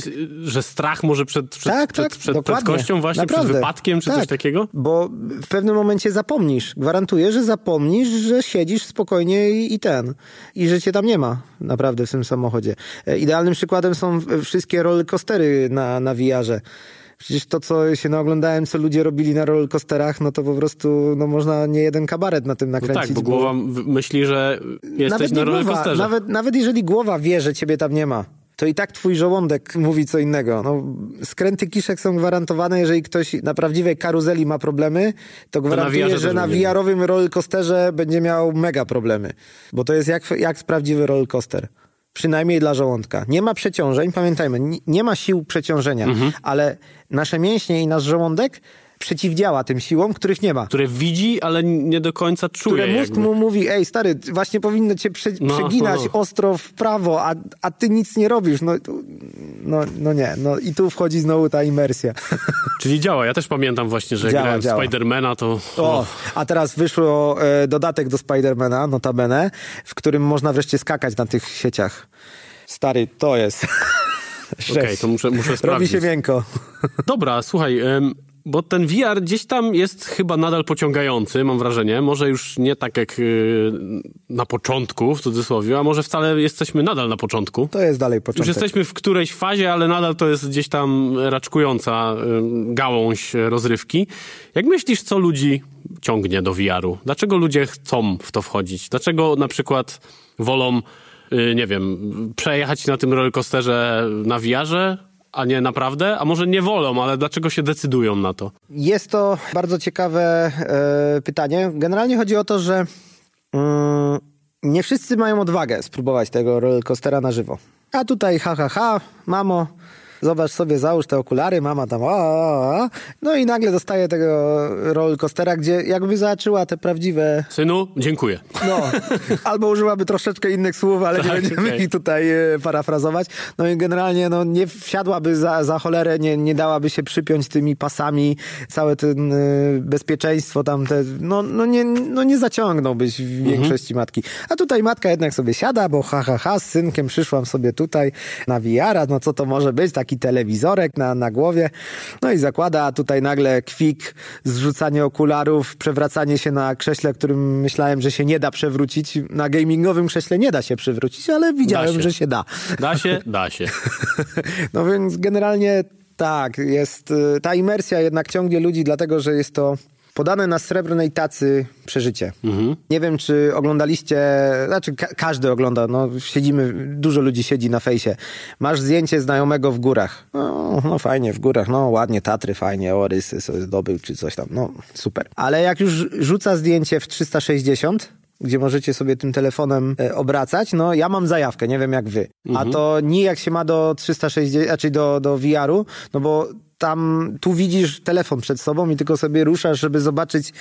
że strach może przed, przed, tak, przed, tak, przed dokładnie. prędkością właśnie, Naprawdę. przed wypadkiem, czy tak, coś takiego? Bo w pewnym momencie zapomnisz. Gwarantuję, że zapomnisz, że siedzisz spokojnie i, i ten. I że cię tam nie ma naprawdę w tym samochodzie. E, Idealnym przykładem są wszystkie rollercoastery na, na VR-ze. Przecież to, co się naoglądałem, co ludzie robili na rollercoasterach, no to po prostu no można nie jeden kabaret na tym No nakręcić. tak, bo głowa myśli, że jesteś nawet na rollercoasterze. nawet, nawet jeżeli głowa wie, że ciebie tam nie ma, to i tak twój żołądek mówi co innego. No, skręty kiszek są gwarantowane, jeżeli ktoś na prawdziwej karuzeli ma problemy, to gwarantuję, VR-ze że też na. VR-owym rollercoasterze będzie miał mega problemy. Bo to jest jak, jak prawdziwy rollercoaster. Przynajmniej dla żołądka. Nie ma przeciążeń, pamiętajmy, nie- nie ma sił przeciążenia, Mhm. ale nasze mięśnie i nasz żołądek przeciwdziała tym siłom, których nie ma Które widzi, ale nie do końca czuje. które mózg jakby. mu mówi, ej stary, właśnie powinno cię prze, No, przeginać no. ostro w prawo, a, a ty nic nie robisz. No, no, no nie, no i tu wchodzi znowu ta imersja. Czyli działa. Ja też pamiętam właśnie, że Działa, grałem działa. Spidermana, to... O, a teraz wyszło e, dodatek do Spidermana, notabene, w którym można wreszcie skakać na tych sieciach. Stary, to jest. Okej, Sześć. to muszę, muszę Robi sprawdzić. się miękko. Dobra, słuchaj, bo ten VR gdzieś tam jest chyba nadal pociągający, mam wrażenie. Może już nie tak jak y, na początku, w cudzysłowie, a może wcale jesteśmy nadal na początku. To jest dalej Już początek. jesteśmy w którejś fazie, ale nadal to jest gdzieś tam raczkująca ym, gałąź rozrywki. Jak myślisz, co ludzi ciągnie do VR-u? Dlaczego ludzie chcą w to wchodzić? Dlaczego na przykład wolą, y, nie wiem, przejechać na tym rollercoasterze na VR-ze, a nie naprawdę? A może nie wolą, ale dlaczego się decydują na to? Jest to bardzo ciekawe e, pytanie. Generalnie chodzi o to, że mm, nie wszyscy mają odwagę spróbować tego rollercoastera na żywo. A tutaj ha, ha, ha, mamo, zobacz sobie, załóż te okulary, mama tam, o, o, o. no i nagle dostaje tego rollercoastera, gdzie jakby zobaczyła te prawdziwe Synu, dziękuję. no, albo użyłaby troszeczkę innych słów, ale nie Tak, będziemy okej. ich tutaj e, parafrazować. No i generalnie no, nie wsiadłaby za, za cholerę, nie, nie dałaby się przypiąć tymi pasami, całe ten e, bezpieczeństwo tam, te, no, no, nie, no nie zaciągnąłbyś w Mhm. większości matki. A tutaj matka jednak sobie siada, bo ha, ha, ha, z synkiem przyszłam sobie tutaj na VR-a, no co to może być, taki telewizorek na, na głowie. No i zakłada, a tutaj nagle kwik, zrzucanie okularów, przewracanie się na krześle, którym myślałem, że się nie da przewrócić. Na gamingowym krześle nie da się przewrócić, ale widziałem, się. że się da. Da się? Da się. No więc generalnie tak, jest y, ta imersja jednak ciągnie ludzi, dlatego że jest to podane na srebrnej tacy przeżycie. Nie wiem, czy oglądaliście, znaczy ka- każdy ogląda, no siedzimy, dużo ludzi siedzi na fejsie. Masz zdjęcie znajomego w górach. No, no fajnie, w górach, no ładnie, Tatry, fajnie, Orysy sobie zdobył, czy coś tam, no super. Ale jak już rzuca zdjęcie w 360, gdzie możecie sobie tym telefonem e, obracać. No ja mam zajawkę, nie wiem jak wy. A to nijak się ma do 360, znaczy do, do VR-u, no bo tam, tu widzisz telefon przed sobą i tylko sobie ruszasz, żeby zobaczyć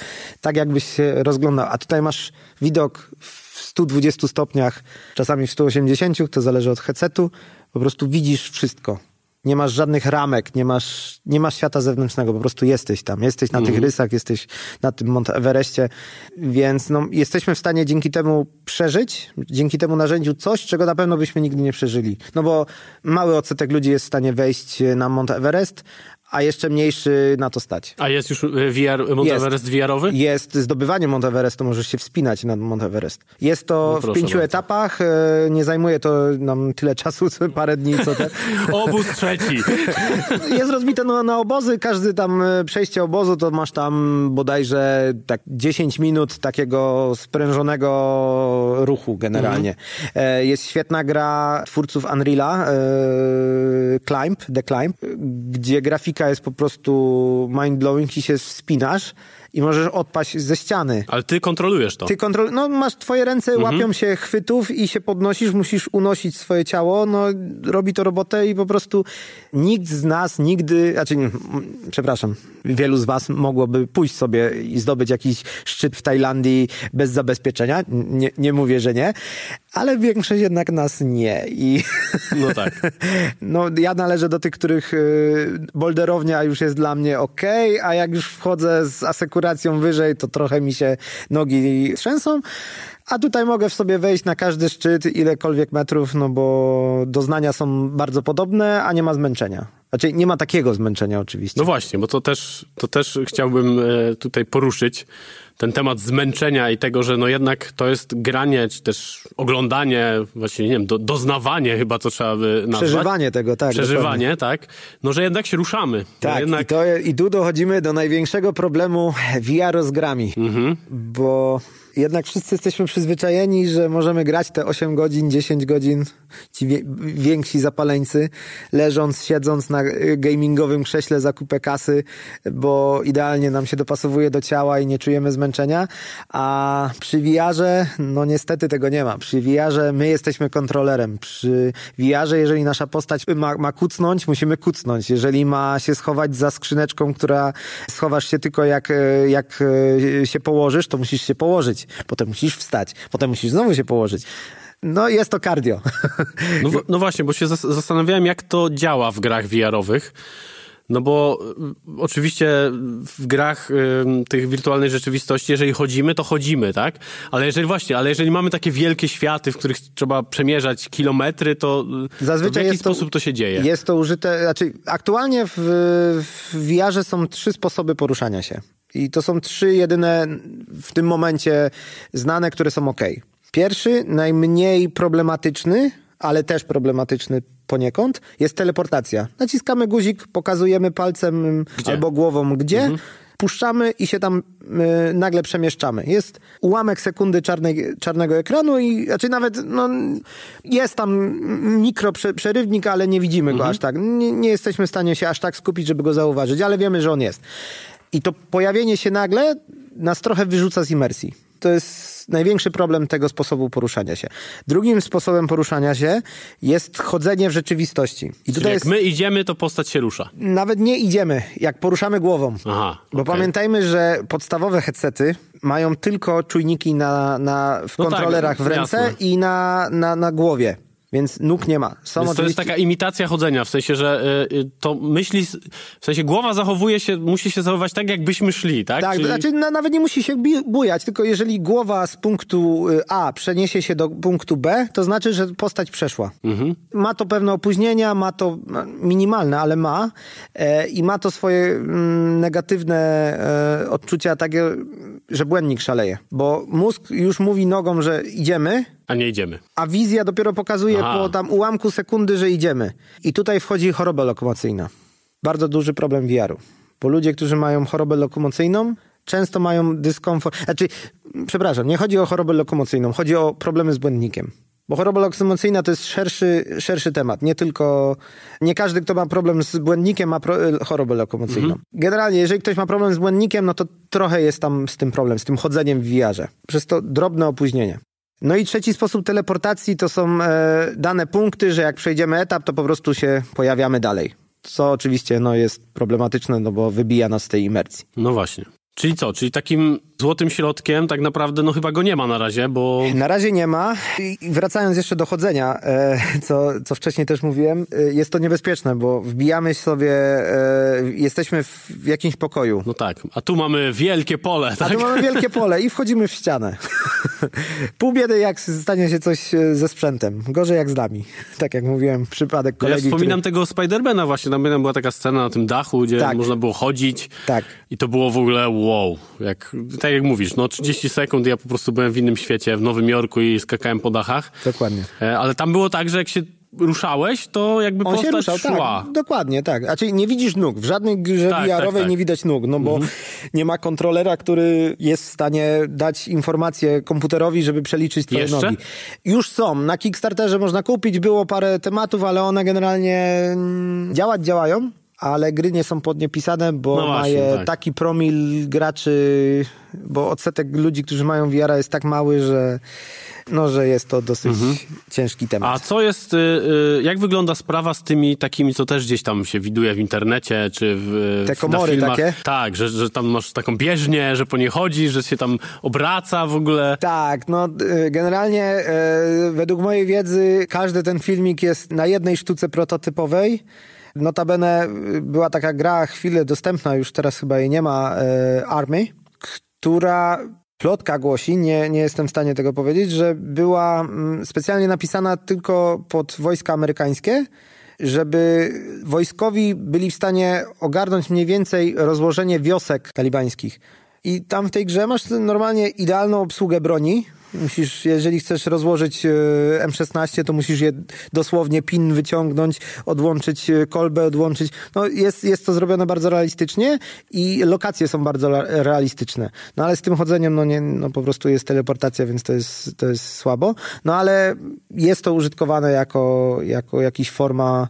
tak jakbyś się rozglądał. A tutaj masz widok w 120 stopniach, czasami w 180, to zależy od headsetu. Po prostu widzisz wszystko. Nie masz żadnych ramek, nie masz, nie masz świata zewnętrznego, po prostu jesteś tam. Jesteś na tych rysach, jesteś na tym Mount Everestie, więc no, jesteśmy w stanie dzięki temu przeżyć, dzięki temu narzędziu coś, czego na pewno byśmy nigdy nie przeżyli. No bo mały odsetek ludzi jest w stanie wejść na Mount Everest, a jeszcze mniejszy na to stać. A jest już e, VR, Mount Jest. Everest VR-owy? Jest zdobywanie Mount Everestu, możesz się wspinać na Mount Everest. Jest to No w pięciu bardzo. etapach, e, nie zajmuje to nam tyle czasu, co parę dni, co te. Obóz trzeci. Jest rozbite na, na obozy, każdy tam e, przejście obozu to masz tam bodajże tak 10 minut takiego sprężonego ruchu generalnie. E, Jest świetna gra twórców Unreala, e, Climb, The Climb, gdzie grafika jest po prostu mind-blowing i się wspinasz i możesz odpaść ze ściany. Ale ty kontrolujesz to. Ty kontrol... No masz, twoje ręce Mhm. łapią się chwytów i się podnosisz, musisz unosić swoje ciało, no robi to robotę i po prostu nikt z nas nigdy, znaczy, nie, przepraszam, wielu z was mogłoby pójść sobie i zdobyć jakiś szczyt w Tajlandii bez zabezpieczenia, nie, nie mówię, że nie, ale większość jednak nas nie i... No tak. No, ja należę do tych, których y, bolderownia już jest dla mnie ok, a jak już wchodzę z asekuracją wyżej, to trochę mi się nogi trzęsą. A tutaj mogę w sobie wejść na każdy szczyt, ilekolwiek metrów, no bo doznania są bardzo podobne, a nie ma zmęczenia. Znaczy, nie ma takiego zmęczenia oczywiście. No właśnie, bo to też, to też chciałbym e, tutaj poruszyć ten temat zmęczenia i tego, że no jednak to jest granie, czy też oglądanie, właśnie nie wiem, do, doznawanie chyba to trzeba by nazwać. Przeżywanie tego, tak. Przeżywanie, tak. No, że jednak się ruszamy. Tak, jednak... i, to, i tu dochodzimy do największego problemu VR z grami. Mhm. Bo jednak wszyscy jesteśmy przyzwyczajeni, że możemy grać te 8 godzin, 10 godzin, ci wie, więksi zapaleńcy, leżąc, siedząc na y, gamingowym krześle za kupę kasy, bo idealnie nam się dopasowuje do ciała i nie czujemy zmęczenia, a przy VR-ze, no niestety tego nie ma. Przy VR-ze my jesteśmy kontrolerem. Przy VR-ze, jeżeli nasza postać ma, ma kucnąć, musimy kucnąć. Jeżeli ma się schować za skrzyneczką, która schowasz się tylko jak, e, jak e, się położysz, to musisz się położyć. Potem musisz wstać. Potem musisz znowu się położyć. No jest to cardio. No, no właśnie, bo się zas- zastanawiałem, jak to działa w grach VR-owych. No bo y, oczywiście w grach y, tych wirtualnej rzeczywistości, jeżeli chodzimy, to chodzimy, tak? Ale jeżeli właśnie, ale jeżeli mamy takie wielkie światy, w których trzeba przemierzać kilometry, to, Zazwyczaj to w jaki to- sposób to się dzieje? Jest to użyte, znaczy aktualnie w, w VR-ze są trzy sposoby poruszania się. I to są trzy jedyne w tym momencie znane, które są ok. Pierwszy, najmniej problematyczny, ale też problematyczny poniekąd, jest teleportacja. Naciskamy guzik, pokazujemy palcem Gdzie? albo głową gdzie, puszczamy i się tam y, nagle przemieszczamy. Jest ułamek sekundy czarnej, czarnego ekranu i znaczy nawet no, jest tam mikro prze, przerywnik, ale nie widzimy go aż tak. Nie, nie jesteśmy w stanie się aż tak skupić, żeby go zauważyć, ale wiemy, że on jest. I to pojawienie się nagle nas trochę wyrzuca z imersji. To jest największy problem tego sposobu poruszania się. Drugim sposobem poruszania się jest chodzenie w rzeczywistości. I Czyli tutaj jak jest, my idziemy, to postać się rusza. nawet nie idziemy, jak poruszamy głową. Aha, Bo pamiętajmy, że podstawowe headsety mają tylko czujniki na, na, w No tak, kontrolerach w ręce jasne. i na, na, na głowie. Więc nóg nie ma. Są Więc to jest oczywiście... taka imitacja chodzenia, w sensie, że y, to myśli, w sensie głowa zachowuje się, musi się zachowywać tak, jakbyśmy szli, tak? Tak, Czyli- znaczy na, nawet nie musi się bujać, tylko jeżeli głowa z punktu y, A przeniesie się do punktu B, to znaczy, że postać przeszła. Mhm. Ma to pewne opóźnienia, ma to no, minimalne, ale ma e, i ma to swoje mm, negatywne e, odczucia takie, że błędnik szaleje, bo mózg już mówi nogą, że idziemy, A nie idziemy. a wizja dopiero pokazuje Aha. po tam ułamku sekundy, że idziemy. I tutaj wchodzi choroba lokomocyjna. Bardzo duży problem VR-u. Bo ludzie, którzy mają chorobę lokomocyjną, często mają dyskomfort. Znaczy, przepraszam, nie chodzi o chorobę lokomocyjną, chodzi o problemy z błędnikiem. Bo choroba loksymocyjna to jest szerszy, szerszy temat. Nie tylko, nie każdy, kto ma problem z błędnikiem, ma pro, chorobę lokomocyjną. Mhm. Generalnie, jeżeli ktoś ma problem z błędnikiem, no to trochę jest tam z tym problem, z tym chodzeniem w wiarze. Przez to drobne opóźnienie. No i trzeci sposób teleportacji to są e, dane punkty, że jak przejdziemy etap, to po prostu się pojawiamy dalej. Co oczywiście no, jest problematyczne, no bo wybija nas z tej imersji. No właśnie. Czyli co? Czyli takim złotym środkiem tak naprawdę no chyba go nie ma na razie, bo... Na razie nie ma. I wracając jeszcze do chodzenia, e, co, co wcześniej też mówiłem, e, jest to niebezpieczne, bo wbijamy sobie, e, jesteśmy w jakimś pokoju. No tak, a tu mamy wielkie pole, tak? A tu mamy wielkie pole i wchodzimy w ścianę. Pół biedy jak stanie się coś ze sprzętem. Gorzej jak z nami. Tak jak mówiłem, przypadek kolegi, Ja wspominam który... tego Spidermana właśnie, tam była taka scena na tym dachu, gdzie tak. można było chodzić. Tak. I to było w ogóle wow. Jak, tak jak mówisz, no 30 sekund ja po prostu byłem w innym świecie, w Nowym Jorku i skakałem po dachach. Dokładnie. E, ale tam było tak, że jak się ruszałeś, to jakby On postać ruszał, szła. Tak, dokładnie, tak. Znaczy nie widzisz nóg. W żadnej grze tak, VR-owej tak, tak. nie widać nóg, no bo mhm. nie ma kontrolera, który jest w stanie dać informację komputerowi, żeby przeliczyć twoje Jeszcze? nogi. Już są. Na Kickstarterze można kupić, było parę tematów, ale one generalnie mm, działać działają ale gry nie są pod nie pisane, bo no właśnie, mają tak. taki promil graczy, bo odsetek ludzi, którzy mają VR jest tak mały, że no, że jest to dosyć mhm. ciężki temat. A co jest, y, y, jak wygląda sprawa z tymi takimi, co też gdzieś tam się widuje w internecie, czy w Te komory filmach, takie? Tak, że, że tam masz taką bieżnię, że po nie chodzi, że się tam obraca w ogóle. Tak, no y, generalnie według mojej wiedzy każdy ten filmik jest na jednej sztuce prototypowej, Notabene była taka gra chwilę dostępna, już teraz chyba jej nie ma, e, Army, która plotka głosi, nie, nie jestem w stanie tego powiedzieć, że była mm, specjalnie napisana tylko pod wojska amerykańskie, żeby wojskowi byli w stanie ogarnąć mniej więcej rozłożenie wiosek talibańskich. I tam w tej grze masz normalnie idealną obsługę broni, Musisz, jeżeli chcesz rozłożyć e, M16, to musisz je dosłownie pin wyciągnąć, odłączyć e, kolbę, odłączyć. No jest, jest to zrobione bardzo realistycznie i lokacje są bardzo realistyczne. No ale z tym chodzeniem, no, nie, no po prostu jest teleportacja, więc to jest, to jest słabo. No ale jest to użytkowane jako, jako jakiś forma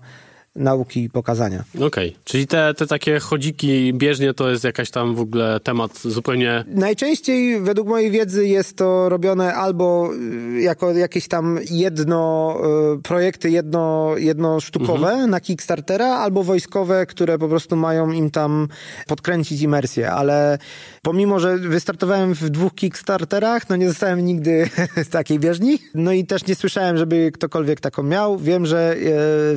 nauki i pokazania. Okej, okay. czyli te, te takie chodziki bieżnie to jest jakaś tam w ogóle temat zupełnie... Najczęściej według mojej wiedzy jest to robione albo y, jako jakieś tam jedno y, projekty jedno, jedno sztukowe mhm. na Kickstartera, albo wojskowe, które po prostu mają im tam podkręcić imersję, ale pomimo, że wystartowałem w dwóch Kickstarterach, no nie zostałem nigdy z takiej bieżni, no i też nie słyszałem, żeby ktokolwiek taką miał. Wiem, że y,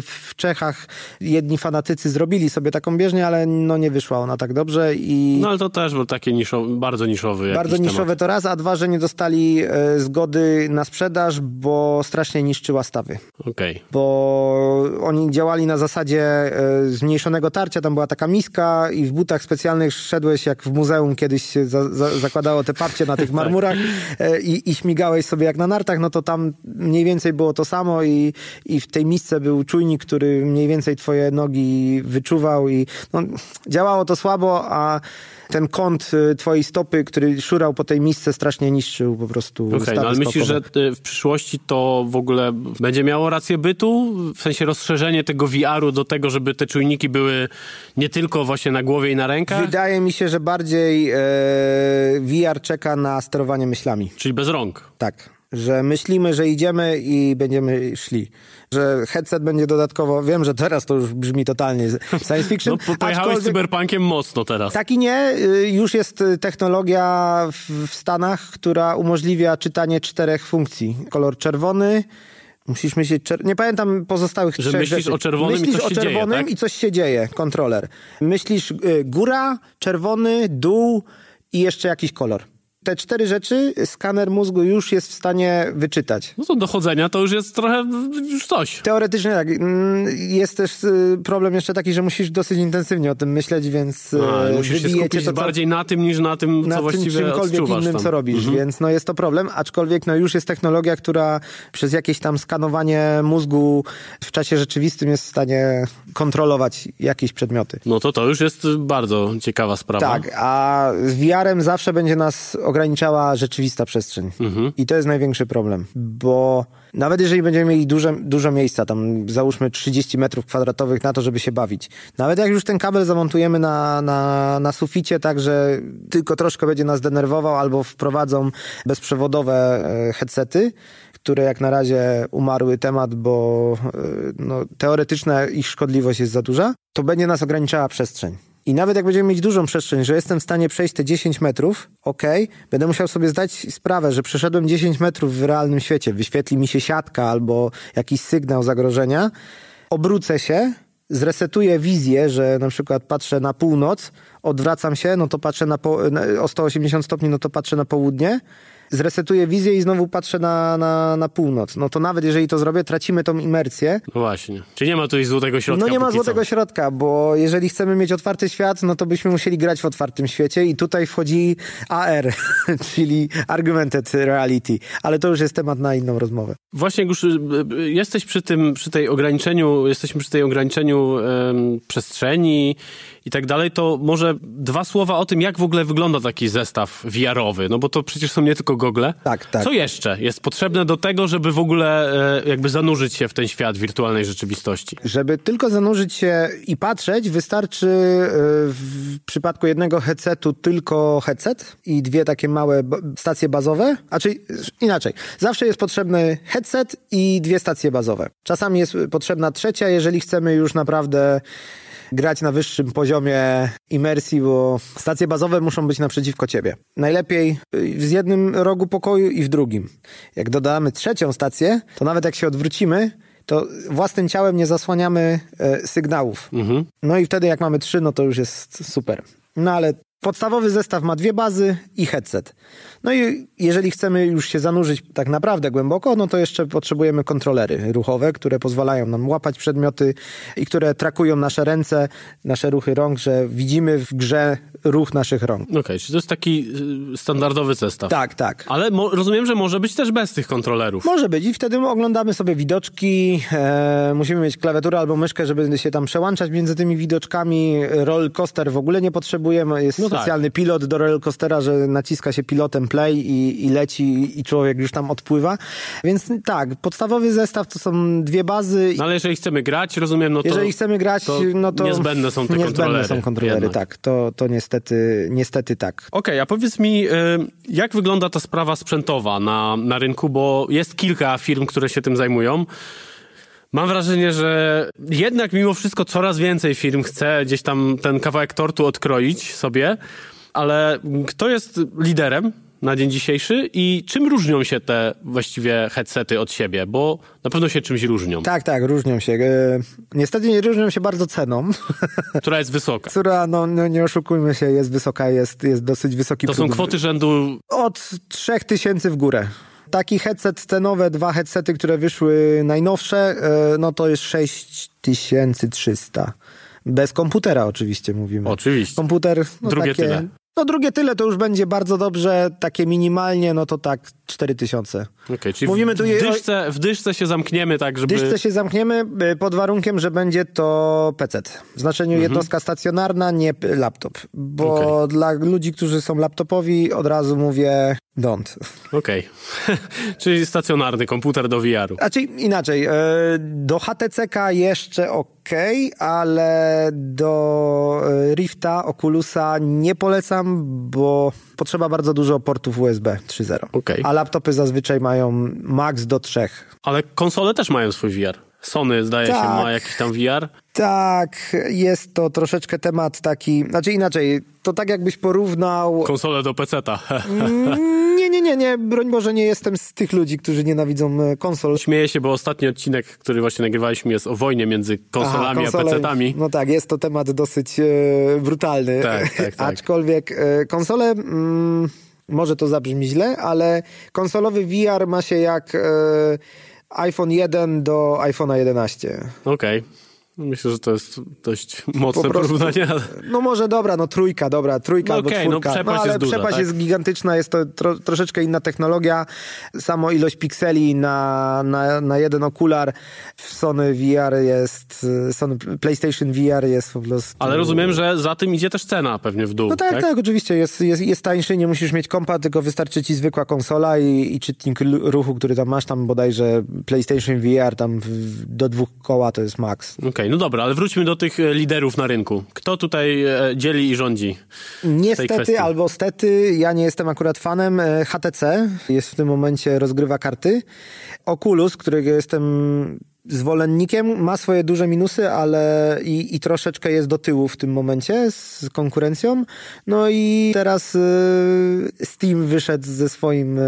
w Czechach jedni fanatycy zrobili sobie taką bieżnię, ale no nie wyszła ona tak dobrze i... No ale to też był takie niszowy, bardzo niszowy Bardzo niszowe temat. to raz, a dwa, że nie dostali e, zgody na sprzedaż, bo strasznie niszczyła stawy. Okej. Okay. Bo oni działali na zasadzie e, zmniejszonego tarcia, tam była taka miska i w butach specjalnych szedłeś jak w muzeum kiedyś się za, za, zakładało te parcie na tych tak. marmurach e, i, i śmigałeś sobie jak na nartach, no to tam mniej więcej było to samo i, i w tej misce był czujnik, który mniej więcej twoje nogi wyczuwał i no, działało to słabo, a ten kąt y, twojej stopy, który szurał po tej misce strasznie niszczył po prostu Okej, okay, no ale myślisz, że y, w przyszłości to w ogóle będzie miało rację bytu? W sensie rozszerzenie tego VR-u do tego, żeby te czujniki były nie tylko właśnie na głowie i na rękach? Wydaje mi się, że bardziej e, VR czeka na sterowanie myślami. Czyli bez rąk? Tak że myślimy, że idziemy i będziemy szli. Że headset będzie dodatkowo, wiem, że teraz to już brzmi totalnie science fiction. No, pojechałeś z cyberpunkiem mocno teraz. Tak i nie. Y, już jest technologia w Stanach, która umożliwia czytanie czterech funkcji. Kolor czerwony, Musisz myśleć, czer- nie pamiętam pozostałych że trzech myślisz rzeczy. o czerwonym myślisz i coś o się czerwonym dzieje, tak? i coś się dzieje, kontroler. Myślisz y, góra, czerwony, dół i jeszcze jakiś kolor te cztery rzeczy skaner mózgu już jest w stanie wyczytać. No to dochodzenia to już jest trochę już coś. Teoretycznie tak. Mm, jest też y, problem jeszcze taki, że musisz dosyć intensywnie o tym myśleć, więc A, y, musisz się skupić to, bardziej na tym niż na tym, na co właściwie tym czymkolwiek innym, tam. co robisz, mhm. więc no jest to problem, aczkolwiek no już jest technologia, która przez jakieś tam skanowanie mózgu w czasie rzeczywistym jest w stanie kontrolować jakieś przedmioty. No to to już jest bardzo ciekawa sprawa. Tak, a z VR-em zawsze będzie nas ograniczała rzeczywista przestrzeń. I to jest największy problem, bo nawet jeżeli będziemy mieli duże, dużo miejsca, tam załóżmy 30 metrów kwadratowych na to, żeby się bawić, nawet jak już ten kabel zamontujemy na, na, na suficie, tak, że tylko troszkę będzie nas denerwował, albo wprowadzą bezprzewodowe e, headsety, które jak na razie umarły temat, bo e, no, teoretyczna ich szkodliwość jest za duża, to będzie nas ograniczała przestrzeń. I nawet jak będziemy mieć dużą przestrzeń, że jestem w stanie przejść te 10 metrów, ok, będę musiał sobie zdać sprawę, że przeszedłem 10 metrów w realnym świecie, wyświetli mi się siatka albo jakiś sygnał zagrożenia, obrócę się, zresetuję wizję, że na przykład patrzę na północ, odwracam się, no to patrzę na po, o 180 stopni, no to patrzę na południe, zresetuję wizję i znowu patrzę na, na, na północ. No to nawet jeżeli to zrobię, tracimy tą imercję. No właśnie. Czy nie ma tutaj złotego środka? No nie ma złotego co. środka, bo jeżeli chcemy mieć otwarty świat, no to byśmy musieli grać w otwartym świecie i tutaj wchodzi AR, czyli Augmented Reality. Ale to już jest temat na inną rozmowę. Właśnie, już jesteś przy tym, przy tej ograniczeniu, jesteśmy przy tej ograniczeniu em, przestrzeni i tak dalej, to może dwa słowa o tym, jak w ogóle wygląda taki zestaw VR-owy, no bo to przecież są nie tylko gogle. Tak, tak. Co jeszcze jest potrzebne do tego, żeby w ogóle e, jakby zanurzyć się w ten świat wirtualnej rzeczywistości? Żeby tylko zanurzyć się i patrzeć, wystarczy y, w przypadku jednego headsetu tylko headset i dwie takie małe stacje bazowe. A czyli inaczej, zawsze jest potrzebny headset i dwie stacje bazowe. Czasami jest potrzebna trzecia, jeżeli chcemy już naprawdę grać na wyższym poziomie imersji, bo stacje bazowe muszą być naprzeciwko ciebie. Najlepiej y, w jednym rogu pokoju i w drugim. Jak dodamy trzecią stację, to nawet jak się odwrócimy, to własnym ciałem nie zasłaniamy e, sygnałów. No i wtedy jak mamy trzy, no to już jest super. No ale podstawowy zestaw ma dwie bazy i headset. No i jeżeli chcemy już się zanurzyć tak naprawdę głęboko, no to jeszcze potrzebujemy kontrolery ruchowe, które pozwalają nam łapać przedmioty i które trakują nasze ręce, nasze ruchy rąk, że widzimy w grze ruch naszych rąk. Okej, czy to jest taki y, standardowy zestaw? Tak, tak. Ale rozumiem, że może być też bez tych kontrolerów. Może być i wtedy oglądamy sobie widoczki, e, musimy mieć klawiaturę albo myszkę, żeby się tam przełączać między tymi widoczkami. Roller coaster w ogóle nie potrzebujemy, jest No tak. specjalny pilot do roller coastera, że naciska się pilotem play i, i leci i człowiek już tam odpływa. Więc tak, podstawowy zestaw to są dwie bazy. No ale jeżeli chcemy grać, rozumiem, no to... Jeżeli chcemy grać, to no to niezbędne są te niezbędne kontrolery są kontrolery, jednak. tak. To, to niestety, niestety tak. Okej, a powiedz mi, y, jak wygląda ta sprawa sprzętowa na, na rynku, bo jest kilka firm, które się tym zajmują. Mam wrażenie, że jednak mimo wszystko coraz więcej firm chce gdzieś tam ten kawałek tortu odkroić sobie, ale kto jest liderem na dzień dzisiejszy i czym różnią się te właściwie headsety od siebie? Bo na pewno się czymś różnią, Tak, tak, różnią się. E, Niestety nie różnią się bardzo ceną, która jest wysoka. która, no, no nie oszukujmy się, jest wysoka, jest, jest dosyć wysoki To są kwoty rzędu Od 3000 w górę. Taki headset, te nowe dwa headsety, które wyszły najnowsze, e, no to jest 6300. Bez komputera oczywiście mówimy. Oczywiście. Komputer, no Drugie takie, tyle. No drugie tyle to już będzie bardzo dobrze, takie minimalnie, no to tak 4000. Okej, czyli Mówimy w, tu w, dyszce, w dyszce się zamkniemy tak, żeby... Dyszce się zamkniemy pod warunkiem, że będzie to PC. W znaczeniu Mhm. jednostka stacjonarna, nie laptop. Bo Okej. dla ludzi, którzy są laptopowi, od razu mówię don't. Okej. Czyli stacjonarny komputer do VR-u. Znaczy inaczej, e, do HTC-ka jeszcze ok, ale do e, Rifta, Oculusa nie polecam, bo potrzeba bardzo dużo portów USB 3.0. Okej. A laptopy zazwyczaj mają max do trzech. Ale konsole też mają swój VR. Sony, zdaje się, Tak. ma jakiś tam VR. Tak, jest to troszeczkę temat taki, znaczy inaczej, to tak jakbyś porównał... Konsolę do PC-ta. Nie, nie, nie, nie, broń Boże, nie jestem z tych ludzi, którzy nienawidzą e, konsol. Śmieję się, bo ostatni odcinek, który właśnie nagrywaliśmy, jest o wojnie między konsolami Aha, a PC-tami. No tak, jest to temat dosyć e, brutalny. Tak, tak, tak. Aczkolwiek e, konsole, mm, może to zabrzmi źle, ale konsolowy VR ma się jak e, iPhone 1 do iPhone'a 11. Okej. Myślę, że to jest dość mocne prostu- porównanie, ale... No może dobra, no trójka, dobra, trójka No albo okej, no czwórka. przepaść ale jest duża, przepaść tak? jest gigantyczna, jest to tro, troszeczkę inna technologia. Samo ilość pikseli na, na, na jeden okular w Sony VR jest, Sony PlayStation VR jest po prostu... Ale rozumiem, że za tym idzie też cena pewnie w dół, No tak, tak, tak? oczywiście. Jest, jest, jest tańszy, nie musisz mieć kompa, tylko wystarczy ci zwykła konsola i, i czytnik ruchu, który tam masz, tam bodajże PlayStation VR tam do dwóch koła to jest max. Okej, no dobra, ale wróćmy do tych e, liderów na rynku. Kto tutaj e, dzieli i rządzi? Niestety albo stety, ja nie jestem akurat fanem. e, HTC jest w tym momencie, rozgrywa karty. Oculus, którego jestem zwolennikiem, ma swoje duże minusy, ale i, i troszeczkę jest do tyłu w tym momencie z konkurencją. No i teraz e, Steam wyszedł ze swoim e,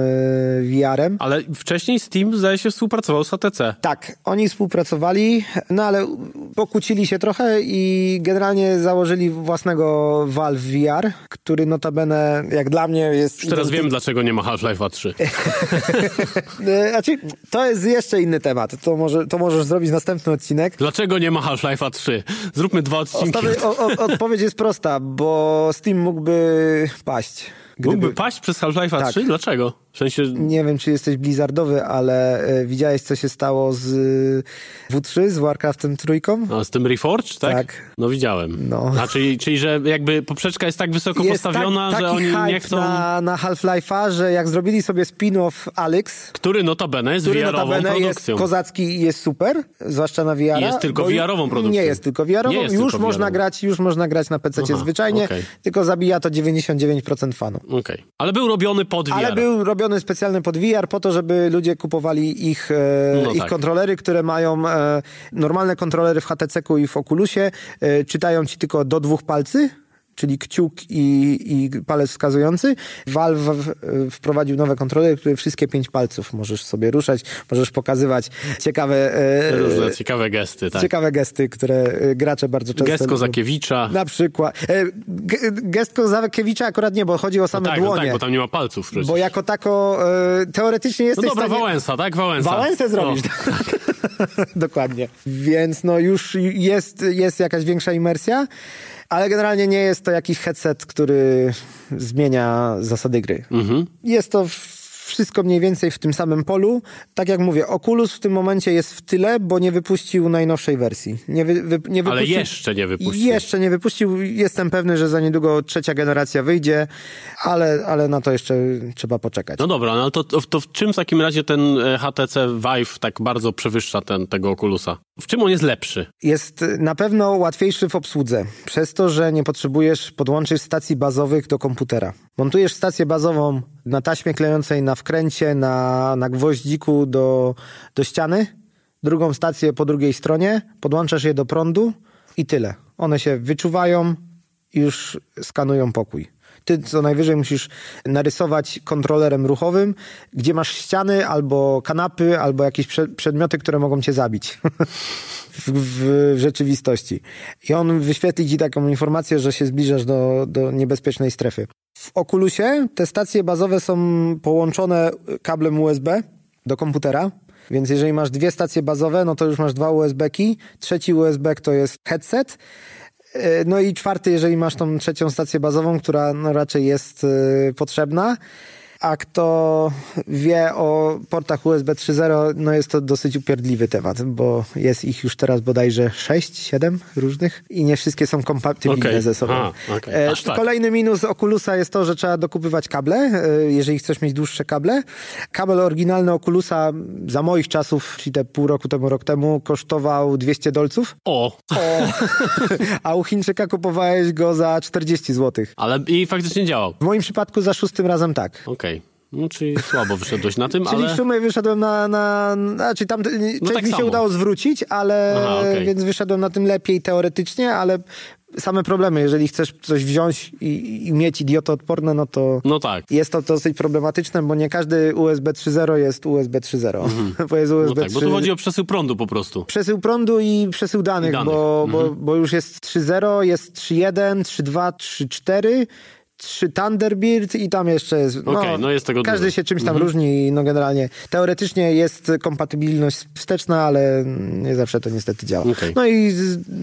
VR-em. Ale wcześniej Steam, zdaje się, współpracował z HTC. Tak, oni współpracowali, no ale pokłócili się trochę i generalnie założyli własnego Valve VR, który notabene, jak dla mnie jest... Już teraz wiem, dlaczego nie ma Half-Life'a 3. E, Znaczy, to jest jeszcze inny temat, to, może, to możesz zrobić następny odcinek. Dlaczego nie ma Half-Life'a 3? Zróbmy dwa odcinki. Ostatnie, o, o, odpowiedź jest prosta, bo Steam mógłby paść. Gdyby, Mógłby paść przez Half-Life'a Tak. 3? Dlaczego? W sensie... Nie wiem, czy jesteś blizzardowy, ale e, widziałeś, co się stało z e, W3, z Warcraftem trójką? A z tym Reforged, tak? Tak. No widziałem. No. A czyli, czyli, że jakby poprzeczka jest tak wysoko Jest postawiona, tak, że oni nie chcą... na, na Half-Life'a, że jak zrobili sobie spin-off Alex, Który notabene jest który notabene jest produkcją. kozacki i jest super, zwłaszcza na VR. Jest tylko VR-ową produkcją. Nie jest tylko VR-ową. Jest już tylko można VR-ową. grać, już można grać na PC zwyczajnie, okej. tylko zabija to 99% fanów. Okej. Ale był robiony pod VR. Ale był robiony specjalny pod VR po to, żeby ludzie kupowali ich, e, No ich tak. kontrolery, które mają e, normalne kontrolery w HTC-ku i w Oculusie. E, czytają ci tylko do dwóch palcy, czyli kciuk i, i palec wskazujący. Valve wprowadził nowe kontrolery, które wszystkie pięć palców możesz sobie ruszać, możesz pokazywać ciekawe, e, Różne ciekawe gesty, tak. ciekawe gesty, które e, gracze bardzo często Gest lubią. Kozakiewicza. Na przykład. E, ge- gest Kozakiewicza akurat nie, bo chodzi o same tak, no dłonie. tak, bo tam nie ma palców przecież. Bo jako tako teoretycznie No jesteś dobra, w stanie... Wałęsa, tak? Wałęsa. Wałęsę zrobisz. No. Dokładnie. Więc no już jest, jest jakaś większa imersja, ale generalnie nie jest to jakiś headset, który zmienia zasady gry. Mhm. Jest to wszystko mniej więcej w tym samym polu. Tak jak mówię, Oculus w tym momencie jest w tyle, bo nie wypuścił najnowszej wersji. Nie, wy, wy, nie Ale jeszcze nie wypuścił. Jeszcze nie wypuścił. Jestem pewny, że za niedługo trzecia generacja wyjdzie, ale, ale na to jeszcze trzeba poczekać. No dobra, no ale to, to, to w czym w takim razie ten e, HTC Vive tak bardzo przewyższa ten, tego Oculusa? W czym on jest lepszy? Jest na pewno łatwiejszy w obsłudze, przez to, że nie potrzebujesz podłączyć stacji bazowych do komputera. Montujesz stację bazową na taśmie klejącej, na wkręcie, na, na gwoździku do, do ściany, drugą stację po drugiej stronie, podłączasz je do prądu i tyle. One się wyczuwają już skanują pokój. Ty co najwyżej musisz narysować kontrolerem ruchowym, gdzie masz ściany albo kanapy, albo jakieś prze- przedmioty, które mogą cię zabić w, w rzeczywistości. I on wyświetli ci taką informację, że się zbliżasz do, do niebezpiecznej strefy. W Oculusie te stacje bazowe są połączone kablem USB do komputera. Więc jeżeli masz dwie stacje bazowe, no to już masz dwa USB-ki. Trzeci USB to jest headset. E, No i czwarty, jeżeli masz tą trzecią stację bazową, która no raczej jest e, potrzebna. A kto wie o portach USB 3.0, no jest to dosyć upierdliwy temat, bo jest ich już teraz bodajże 6, 7 różnych i nie wszystkie są kompatybilne Okej. ze sobą. A, okej. E, tak. Kolejny minus Oculusa jest to, że trzeba dokupywać kable, e, jeżeli chcesz mieć dłuższe kable. Kabel oryginalny Oculusa za moich czasów, czyli te pół roku temu, rok temu, kosztował 200 dolców, O, a u Chińczyka kupowałeś go za 40 zł. ale i faktycznie działał. W moim przypadku za szóstym razem tak. Okej. No, czyli słabo wyszedłeś na tym, Czyli ale... w sumie wyszedłem na. na, na znaczy tam część tak mi się samo. udało zwrócić, ale Aha, okej. więc wyszedłem na tym lepiej teoretycznie, ale same problemy. Jeżeli chcesz coś wziąć i, i mieć idiotoodporne, no to. No tak. Jest to dosyć problematyczne, bo nie każdy USB 3.0 jest USB 3.0. Bo jest No USB tak, bo 3... tu chodzi o przesył prądu po prostu. Przesył prądu i przesył danych, I danych. Bo, Mhm. bo, bo już jest 3.0, jest 3.1, 3.2, 3.4, trzy Thunderbird i tam jeszcze jest... No, Okej, no jest tego Każdy dużo. się czymś tam różni i no generalnie teoretycznie jest kompatybilność wsteczna, ale nie zawsze to niestety działa. Okej. No i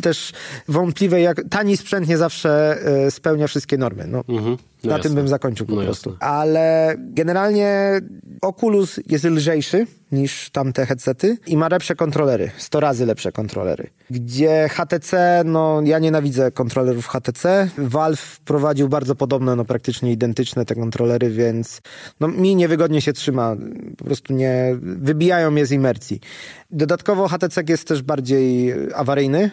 też wątpliwe, jak tani sprzęt nie zawsze e, spełnia wszystkie normy. No, Mhm. No na jasne. tym bym zakończył po No prostu. jasne. Ale generalnie Oculus jest lżejszy niż tamte headsety i ma lepsze kontrolery, 100 razy lepsze kontrolery. Gdzie HTC, no ja nienawidzę kontrolerów HTC. Valve prowadził bardzo podobne, no praktycznie identyczne te kontrolery, więc no mi niewygodnie się trzyma. Po prostu nie, wybijają mnie z imercji. Dodatkowo HTC jest też bardziej awaryjny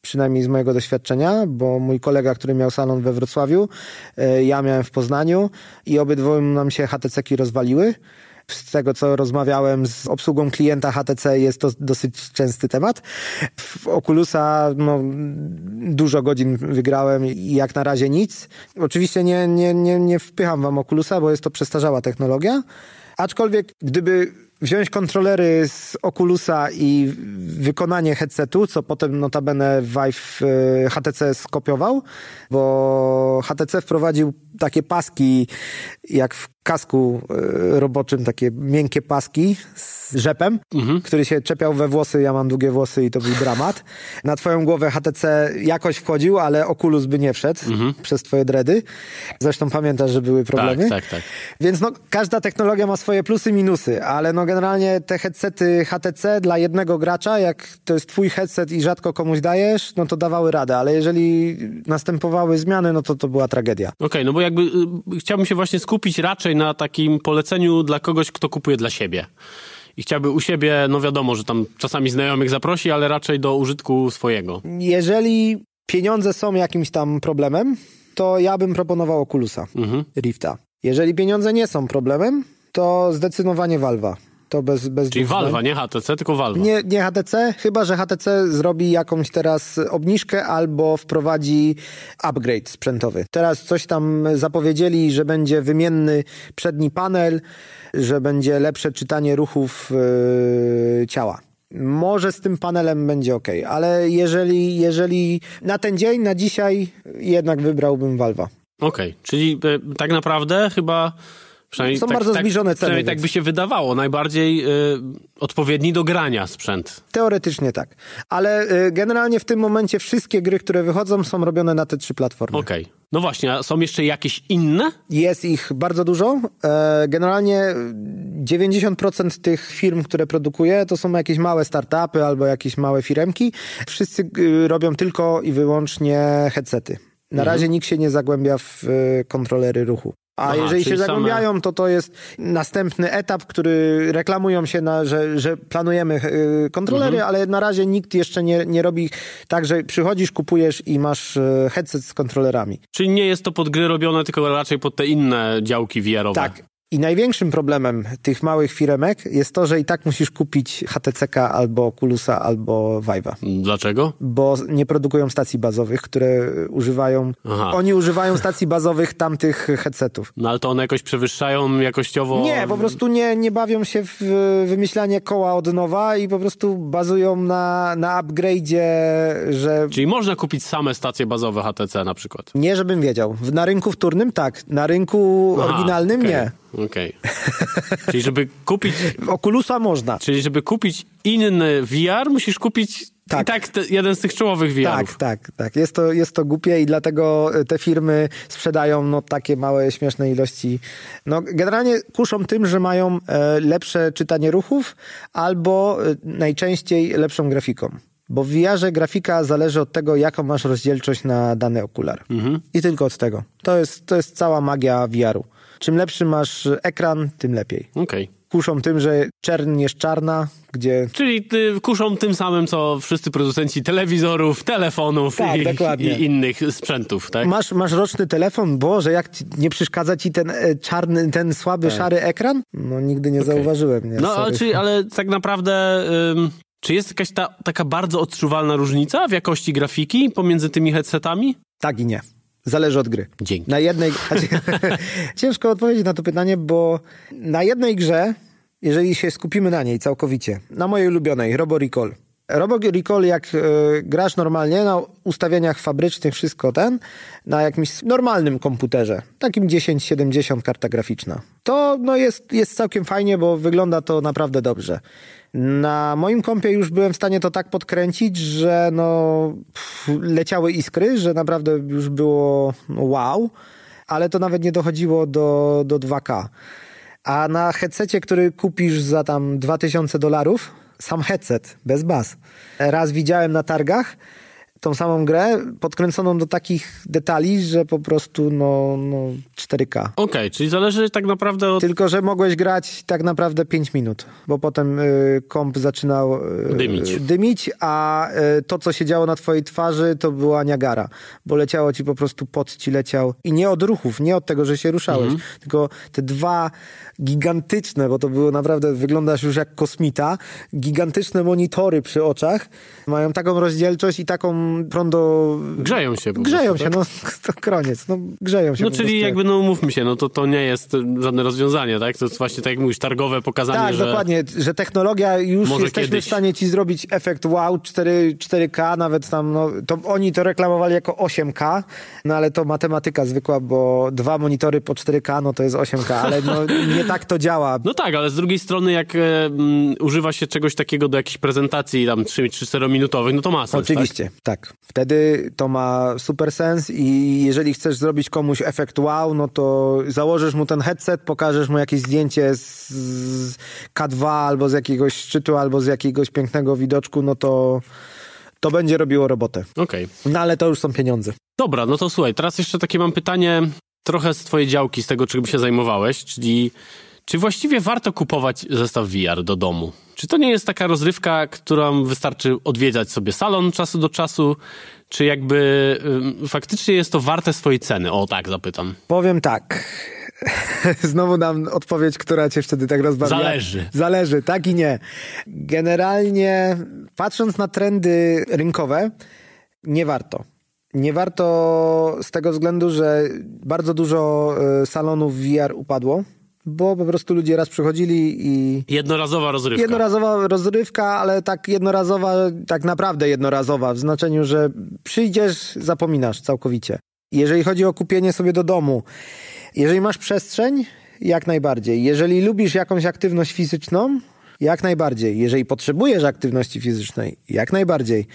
przynajmniej z mojego doświadczenia, bo mój kolega, który miał salon we Wrocławiu, e, ja miałem w Poznaniu i obydwoje nam się HTC-ki rozwaliły. Z tego, co rozmawiałem z obsługą klienta HTC, jest to dosyć częsty temat. W Oculusa no, dużo godzin wygrałem i jak na razie nic. Oczywiście nie, nie, nie, nie wpycham wam Oculusa, bo jest to przestarzała technologia. Aczkolwiek gdyby wziąć kontrolery z Oculusa i wykonanie headsetu, co potem notabene Vive e, HTC skopiował, bo HTC wprowadził takie paski, jak w kasku e, roboczym, takie miękkie paski z rzepem, który się czepiał we włosy, ja mam długie włosy i to był dramat. Na twoją głowę HTC jakoś wchodził, ale Oculus by nie wszedł przez twoje dredy. Zresztą pamiętasz, że były problemy. tak, tak. Więc no, każda technologia ma swoje plusy i minusy, ale no generalnie te headsety HTC dla jednego gracza, jak to jest twój headset i rzadko komuś dajesz, no to dawały radę, ale jeżeli następowały zmiany, no to to była tragedia. Okej, no bo jakby y, chciałbym się właśnie skupić raczej na takim poleceniu dla kogoś, kto kupuje dla siebie. I chciałby u siebie, no wiadomo, że tam czasami znajomych zaprosi, ale raczej do użytku swojego. Jeżeli pieniądze są jakimś tam problemem, to ja bym proponował Oculusa, Mhm. Rifta. Jeżeli pieniądze nie są problemem, to zdecydowanie Valve'a. To bez, bez Czyli dwóch. Valve, nie HTC, tylko Valve. Nie, nie HTC, chyba że HTC zrobi jakąś teraz obniżkę albo wprowadzi upgrade sprzętowy. Teraz coś tam zapowiedzieli, że będzie wymienny przedni panel, że będzie lepsze czytanie ruchów yy, ciała. Może z tym panelem będzie ok, ale jeżeli, jeżeli na ten dzień, na dzisiaj, jednak wybrałbym Valve'a. Okej, czyli e, tak naprawdę chyba... Przynajmniej Są tak, bardzo tak, zbliżone ceny, Przynajmniej tak więc- by się wydawało. Najbardziej e, odpowiedni do grania sprzęt. Teoretycznie tak. Ale yy, generalnie w tym momencie wszystkie gry, które wychodzą, są robione na te trzy platformy. Okej. No właśnie, a są jeszcze jakieś inne? Jest ich bardzo dużo. E, Generalnie 90% tych firm, które produkuje, to są jakieś małe startupy albo jakieś małe firemki. Wszyscy y, robią tylko i wyłącznie headsety. Na Mhm. razie nikt się nie zagłębia w y, kontrolery ruchu. A Aha, jeżeli się czyli same- zagłębiają, to to jest następny etap, który reklamują się, na, że, że planujemy y, kontrolery, Mhm. ale na razie nikt jeszcze nie, nie robi tak, że przychodzisz, kupujesz i masz y, headset z kontrolerami. Czyli nie jest to pod gry robione, tylko raczej pod te inne działki VR-owe. Tak. I największym problemem tych małych firemek jest to, że i tak musisz kupić HTC albo Oculusa albo Vive'a. Dlaczego? Bo nie produkują stacji bazowych, które używają. Aha. Oni używają stacji bazowych tamtych headsetów. No ale to one jakoś przewyższają jakościowo... Nie, po prostu nie, nie bawią się w wymyślanie koła od nowa i po prostu bazują na, na upgrade'zie, że Czyli można kupić same stacje bazowe HTC na przykład. nie żebym wiedział. Na rynku wtórnym tak, na rynku Aha, oryginalnym okej, nie. Okej. Czyli żeby kupić... Oculusa można. Czyli żeby kupić inny VR, musisz kupić Tak. i tak te, jeden z tych czołowych VR-ów. Tak, tak, tak. Jest to, jest to głupie i dlatego te firmy sprzedają no, takie małe, śmieszne ilości. No, generalnie kuszą tym, że mają e, lepsze czytanie ruchów albo e, najczęściej lepszą grafiką. Bo w VR-ze grafika zależy od tego, jaką masz rozdzielczość na dany okular. I tylko od tego. To jest, to jest cała magia VR-u. Czym lepszy masz ekran, tym lepiej. Okej. Kuszą tym, że czern jest czarna, gdzie Czyli ty kuszą tym samym, co wszyscy producenci telewizorów, telefonów Tak, i, i innych sprzętów, tak? Masz, masz roczny telefon, Boże, jak ci, nie przeszkadza ci ten e, czarny, ten słaby, szary ekran? No nigdy nie zauważyłem. Nie, Tak. no, sorry. czyli, ale tak naprawdę... Ym, czy jest jakaś ta, taka bardzo odczuwalna różnica w jakości grafiki pomiędzy tymi headsetami? Tak i nie. Zależy od gry. Dzięki. Na jednej... Ciężko odpowiedzieć na to pytanie, bo na jednej grze, jeżeli się skupimy na niej całkowicie, na mojej ulubionej, Robo Recall, Robo Recall, jak y, grasz normalnie na ustawieniach fabrycznych, wszystko ten, na jakimś normalnym komputerze, takim 1070 karta graficzna, to no jest, jest całkiem fajnie, bo wygląda to naprawdę dobrze. Na moim kompie już byłem w stanie to tak podkręcić, że no pff, leciały iskry, że naprawdę już było wow, ale to nawet nie dochodziło do, do 2K. A na headsetie, który kupisz za tam 2000 dolarów, sam headset, bez baz. Raz widziałem na targach tą samą grę podkręconą do takich detali, że po prostu no, no 4K. Okej, czyli zależy tak naprawdę od... Tylko, że mogłeś grać tak naprawdę 5 minut, bo potem y, komp zaczynał y, Dymić. dymić, a y, to, co się działo na twojej twarzy, to była niagara, bo leciało ci po prostu pot ci leciał i nie od ruchów, nie od tego, że się ruszałeś, tylko te dwa gigantyczne, bo to było naprawdę, wyglądasz już jak kosmita, gigantyczne monitory przy oczach, mają taką rozdzielczość i taką prądo... Grzeją się Grzeją prostu, się, tak? no to koniec, no grzeją się No czyli jakby, no umówmy się, no to, to nie jest żadne rozwiązanie, tak? To jest właśnie tak jak mówisz, targowe pokazanie, Tak, że... dokładnie, że technologia już Może jesteśmy kiedyś. w stanie ci zrobić efekt wow, 4, 4K, nawet tam, no, to oni to reklamowali jako 8K, no ale to matematyka zwykła, bo dwa monitory po 4K, no to jest 8K, ale no nie tak to działa. No tak, ale z drugiej strony jak e, mm, używa się czegoś takiego do jakiejś prezentacji tam 3-4 minutowych, no to ma sens, Oczywiście, tak? Wtedy to ma super sens i jeżeli chcesz zrobić komuś efekt wow, no to założysz mu ten headset, pokażesz mu jakieś zdjęcie z, z K2 albo z jakiegoś szczytu, albo z jakiegoś pięknego widoczku, no to to będzie robiło robotę. Tak? Okej. No ale to już są pieniądze. Dobra, no to słuchaj, teraz jeszcze takie mam pytanie trochę z twojej działki, z tego czym się zajmowałeś, czyli czy właściwie warto kupować zestaw VR do domu? Czy to nie jest taka rozrywka, którą wystarczy odwiedzać sobie salon czasu do czasu, czy jakby ym, faktycznie jest to warte swojej ceny? O tak, zapytam. Powiem tak. Znowu dam odpowiedź, która cię wtedy tak rozbawia. Zależy. Zależy, tak i nie. Generalnie, patrząc na trendy rynkowe, nie warto. Nie warto z tego względu, że bardzo dużo e, salonów VR upadło, bo po prostu ludzie raz przychodzili i Jednorazowa rozrywka. Jednorazowa rozrywka, ale tak jednorazowa, tak naprawdę jednorazowa, w znaczeniu, że przyjdziesz, zapominasz całkowicie. Jeżeli chodzi o kupienie sobie do domu, jeżeli masz przestrzeń, jak najbardziej. Jeżeli lubisz jakąś aktywność fizyczną, jak najbardziej. Jeżeli potrzebujesz aktywności fizycznej, jak najbardziej.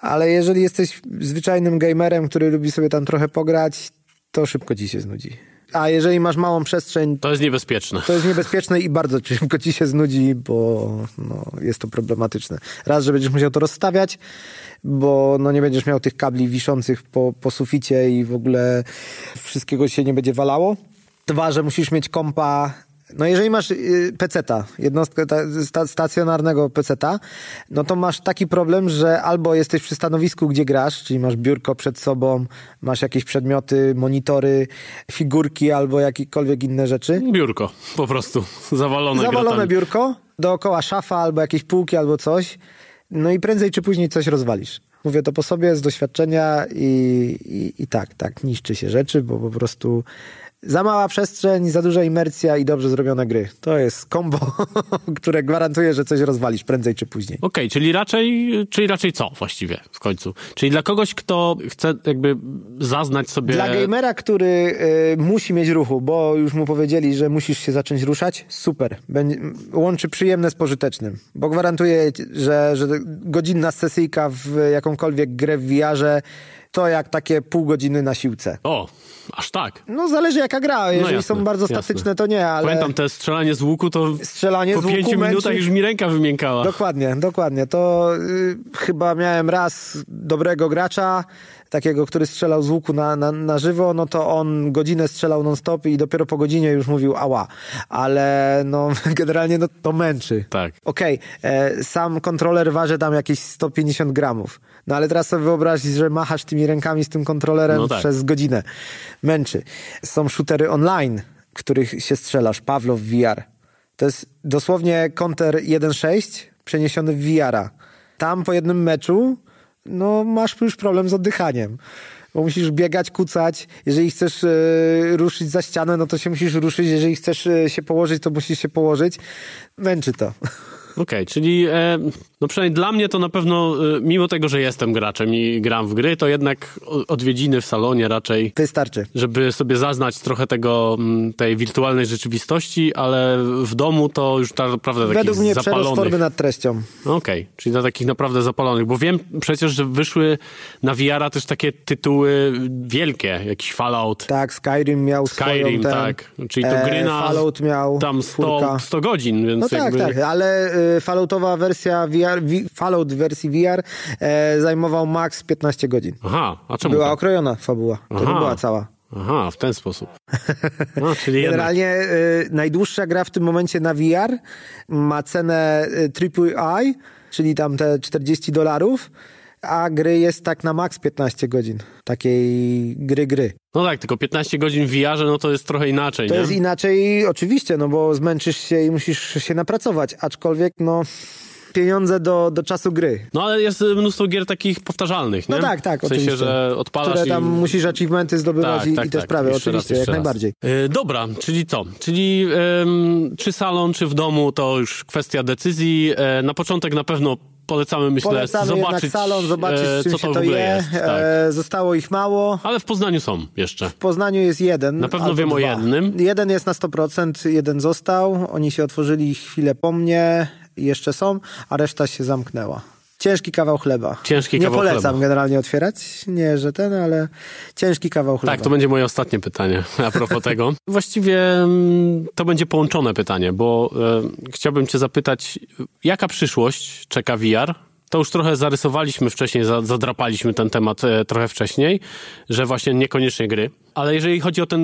Ale jeżeli jesteś zwyczajnym gamerem, który lubi sobie tam trochę pograć, to szybko ci się znudzi. A jeżeli masz małą przestrzeń, To jest niebezpieczne. to jest niebezpieczne i bardzo szybko ci się znudzi, bo no, jest to problematyczne. Raz, że będziesz musiał to rozstawiać, bo no, nie będziesz miał tych kabli wiszących po, po suficie i w ogóle wszystkiego się nie będzie walało. Dwa, że musisz mieć kompa. No jeżeli masz y, peceta, jednostkę ta, sta, stacjonarnego peceta, no to masz taki problem, że albo jesteś przy stanowisku, gdzie grasz, czyli masz biurko przed sobą, masz jakieś przedmioty, monitory, figurki albo jakiekolwiek inne rzeczy. Biurko, po prostu. Zawalone, Zawalone grotami. biurko, dookoła szafa albo jakieś półki albo coś. No i prędzej czy później coś rozwalisz. Mówię to po sobie z doświadczenia i, i, i tak, tak, niszczy się rzeczy, bo po prostu za mała przestrzeń, za duża imersja i dobrze zrobione gry. To jest kombo, które gwarantuje, że coś rozwalisz prędzej czy później. Okej, czyli raczej, czyli raczej co właściwie w końcu? Czyli dla kogoś, kto chce jakby zaznać sobie... Dla gamera, który y, musi mieć ruchu, bo już mu powiedzieli, że musisz się zacząć ruszać, super. Będzie, łączy przyjemne z pożytecznym, bo gwarantuję, że, że godzinna sesyjka w jakąkolwiek grę w VR-ze to jak takie pół godziny na siłce. O, aż tak. No zależy jaka gra, jeżeli jasne, są bardzo jasne. statyczne to nie, ale Pamiętam te strzelanie z łuku, to strzelanie po z pięciu męczy. minutach już mi ręka wymiękała. Dokładnie, dokładnie. To y, chyba miałem raz dobrego gracza, takiego, który strzelał z łuku na, na, na żywo, no to on godzinę strzelał non-stop i dopiero po godzinie już mówił ała. Ale no generalnie no, to męczy. Tak. Okej, e, sam kontroler waży tam jakieś 150 gramów. No ale teraz sobie wyobraź, że machasz tymi rękami z tym kontrolerem No tak. przez godzinę. Męczy. Są shootery online, których się strzelasz. Pawlow VR. To jest dosłownie Counter 1.6 przeniesiony w VR-a. Tam po jednym meczu no masz już problem z oddychaniem. Bo musisz biegać, kucać. Jeżeli chcesz e, ruszyć za ścianę, no to się musisz ruszyć. Jeżeli chcesz e, się położyć, to musisz się położyć. Męczy to. Okej, czyli e, no przynajmniej dla mnie to na pewno, e, mimo tego, że jestem graczem i gram w gry, to jednak odwiedziny w salonie raczej, Wystarczy. żeby sobie zaznać trochę tego, mm, tej wirtualnej rzeczywistości, ale w domu to już tak naprawdę takich Według mnie zapalonych. formy nad treścią. Okej, czyli dla takich naprawdę zapalonych, bo wiem przecież, że wyszły na VR-a też takie tytuły wielkie, jakiś Fallout, Tak, Skyrim miał Skyrim, ten, tak. Czyli to gry na Fallout miał tam 100, czwórka. 100 godzin, więc No tak, jakby... tak, ale y, Falloutowa wersja VR, wi, Fallout w wersji VR e, zajmował max 15 godzin. Aha, a czemu Była tak? okrojona fabuła, to nie Aha. była cała. Aha, w ten sposób. No, czyli. Generalnie y, najdłuższa gra w tym momencie na VR ma cenę AAA, czyli tam te 40 dolarów, a gry jest tak na max 15 godzin. Takiej gry, gry. No tak, tylko 15 godzin w VR-ze, no to jest trochę inaczej, To nie? jest inaczej, oczywiście, no bo zmęczysz się i musisz się napracować, aczkolwiek no pieniądze do, do czasu gry. No ale jest mnóstwo gier takich powtarzalnych, nie? No tak, tak, W sensie, oczywiście. że odpalasz Które i... tam musisz achievementy zdobywać Tak, i, tak, i te tak. sprawy, raz, oczywiście, jeszcze jak raz. najbardziej. Yy, dobra, czyli co? Czyli ym, czy salon, czy w domu, to już kwestia decyzji. E, na początek na pewno polecamy, myślę, Polecamy zobaczyć, salon, zobaczyć e, czym co się to w ogóle je. jest. Tak. E, zostało ich mało. Ale w Poznaniu są jeszcze. W Poznaniu jest jeden. Na pewno wiem o dwa. jednym. Jeden jest na 100%, jeden został. Oni się otworzyli chwilę po mnie, jeszcze są, a reszta się zamknęła. Ciężki kawał chleba. Ciężki Nie kawał polecam chleba. generalnie otwierać. Nie, że ten, ale ciężki kawał chleba. Tak, to będzie moje ostatnie pytanie a propos tego. Właściwie mm, to będzie połączone pytanie, bo e, chciałbym cię zapytać, jaka przyszłość czeka VR? To już trochę zarysowaliśmy wcześniej, za- zadrapaliśmy ten temat e, trochę wcześniej, że właśnie niekoniecznie gry. Ale jeżeli chodzi o ten,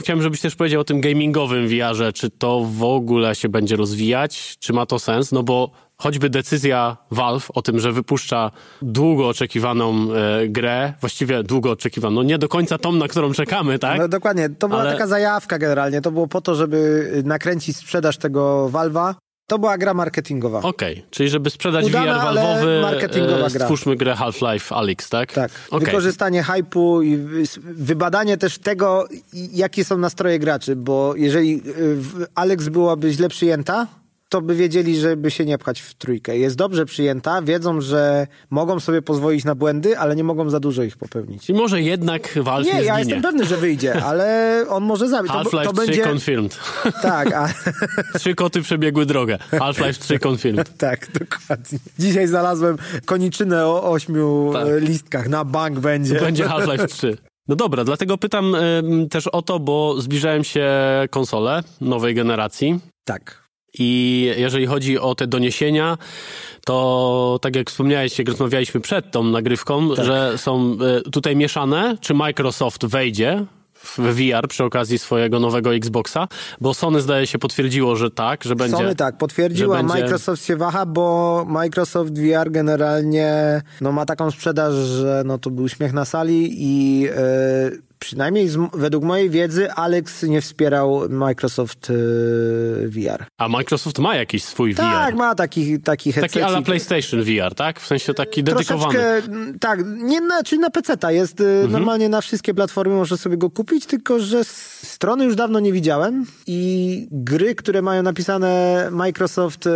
chciałem, żebyś też powiedział o tym gamingowym VR-ze, czy to w ogóle się będzie rozwijać, czy ma to sens? No bo choćby decyzja Valve o tym, że wypuszcza długo oczekiwaną e, grę, właściwie długo oczekiwaną, no nie do końca tą, na którą czekamy, tak? No dokładnie, to była Ale- taka zajawka generalnie. To było po to, żeby nakręcić sprzedaż tego Valve'a. To była gra marketingowa. Okej, czyli żeby sprzedać Udana, VR Valve'owy, marketingowa e, gra. stwórzmy grę Half-Life Alyx, tak? Tak. Okej. Wykorzystanie hypu i wy- wybadanie też tego, jakie są nastroje graczy, bo jeżeli w- Alex byłaby źle przyjęta, to by wiedzieli, żeby się nie pchać w trójkę. Jest dobrze przyjęta, wiedzą, że mogą sobie pozwolić na błędy, ale nie mogą za dużo ich popełnić. Czyli może jednak Valve nie, Nie, ja zginie. jestem pewny, że wyjdzie, ale on może zabić. Half-Life to 3 będzie... confirmed. Tak, a... Trzy koty przebiegły drogę. Half-Life 3 confirmed. tak, dokładnie. Dzisiaj znalazłem koniczynę o ośmiu Tak. e, listkach. Na bank będzie. Będzie Half-Life 3. No dobra, dlatego pytam em, też o to, bo zbliżają się konsole nowej generacji. Tak. I jeżeli chodzi o te doniesienia, to tak jak wspomniałeś, jak rozmawialiśmy przed tą nagrywką, Tak. że są e, tutaj mieszane, czy Microsoft wejdzie w VR przy okazji swojego nowego Xboxa, bo Sony zdaje się potwierdziło, że tak, że będzie... Sony tak, potwierdziła, będzie- Microsoft się waha, bo Microsoft VR generalnie no, ma taką sprzedaż, że no, to był śmiech na sali i e, przynajmniej z, według mojej wiedzy Alex nie wspierał Microsoft e, VR. A Microsoft ma jakiś swój Tak, VR. ma taki, taki headset. Taki ala PlayStation VR, tak? W sensie taki dedykowany. Tak, nie na, czyli na PC-ta jest y, Mhm. normalnie na wszystkie platformy można sobie go kupić, tylko że strony już dawno nie widziałem i gry, które mają napisane Microsoft y,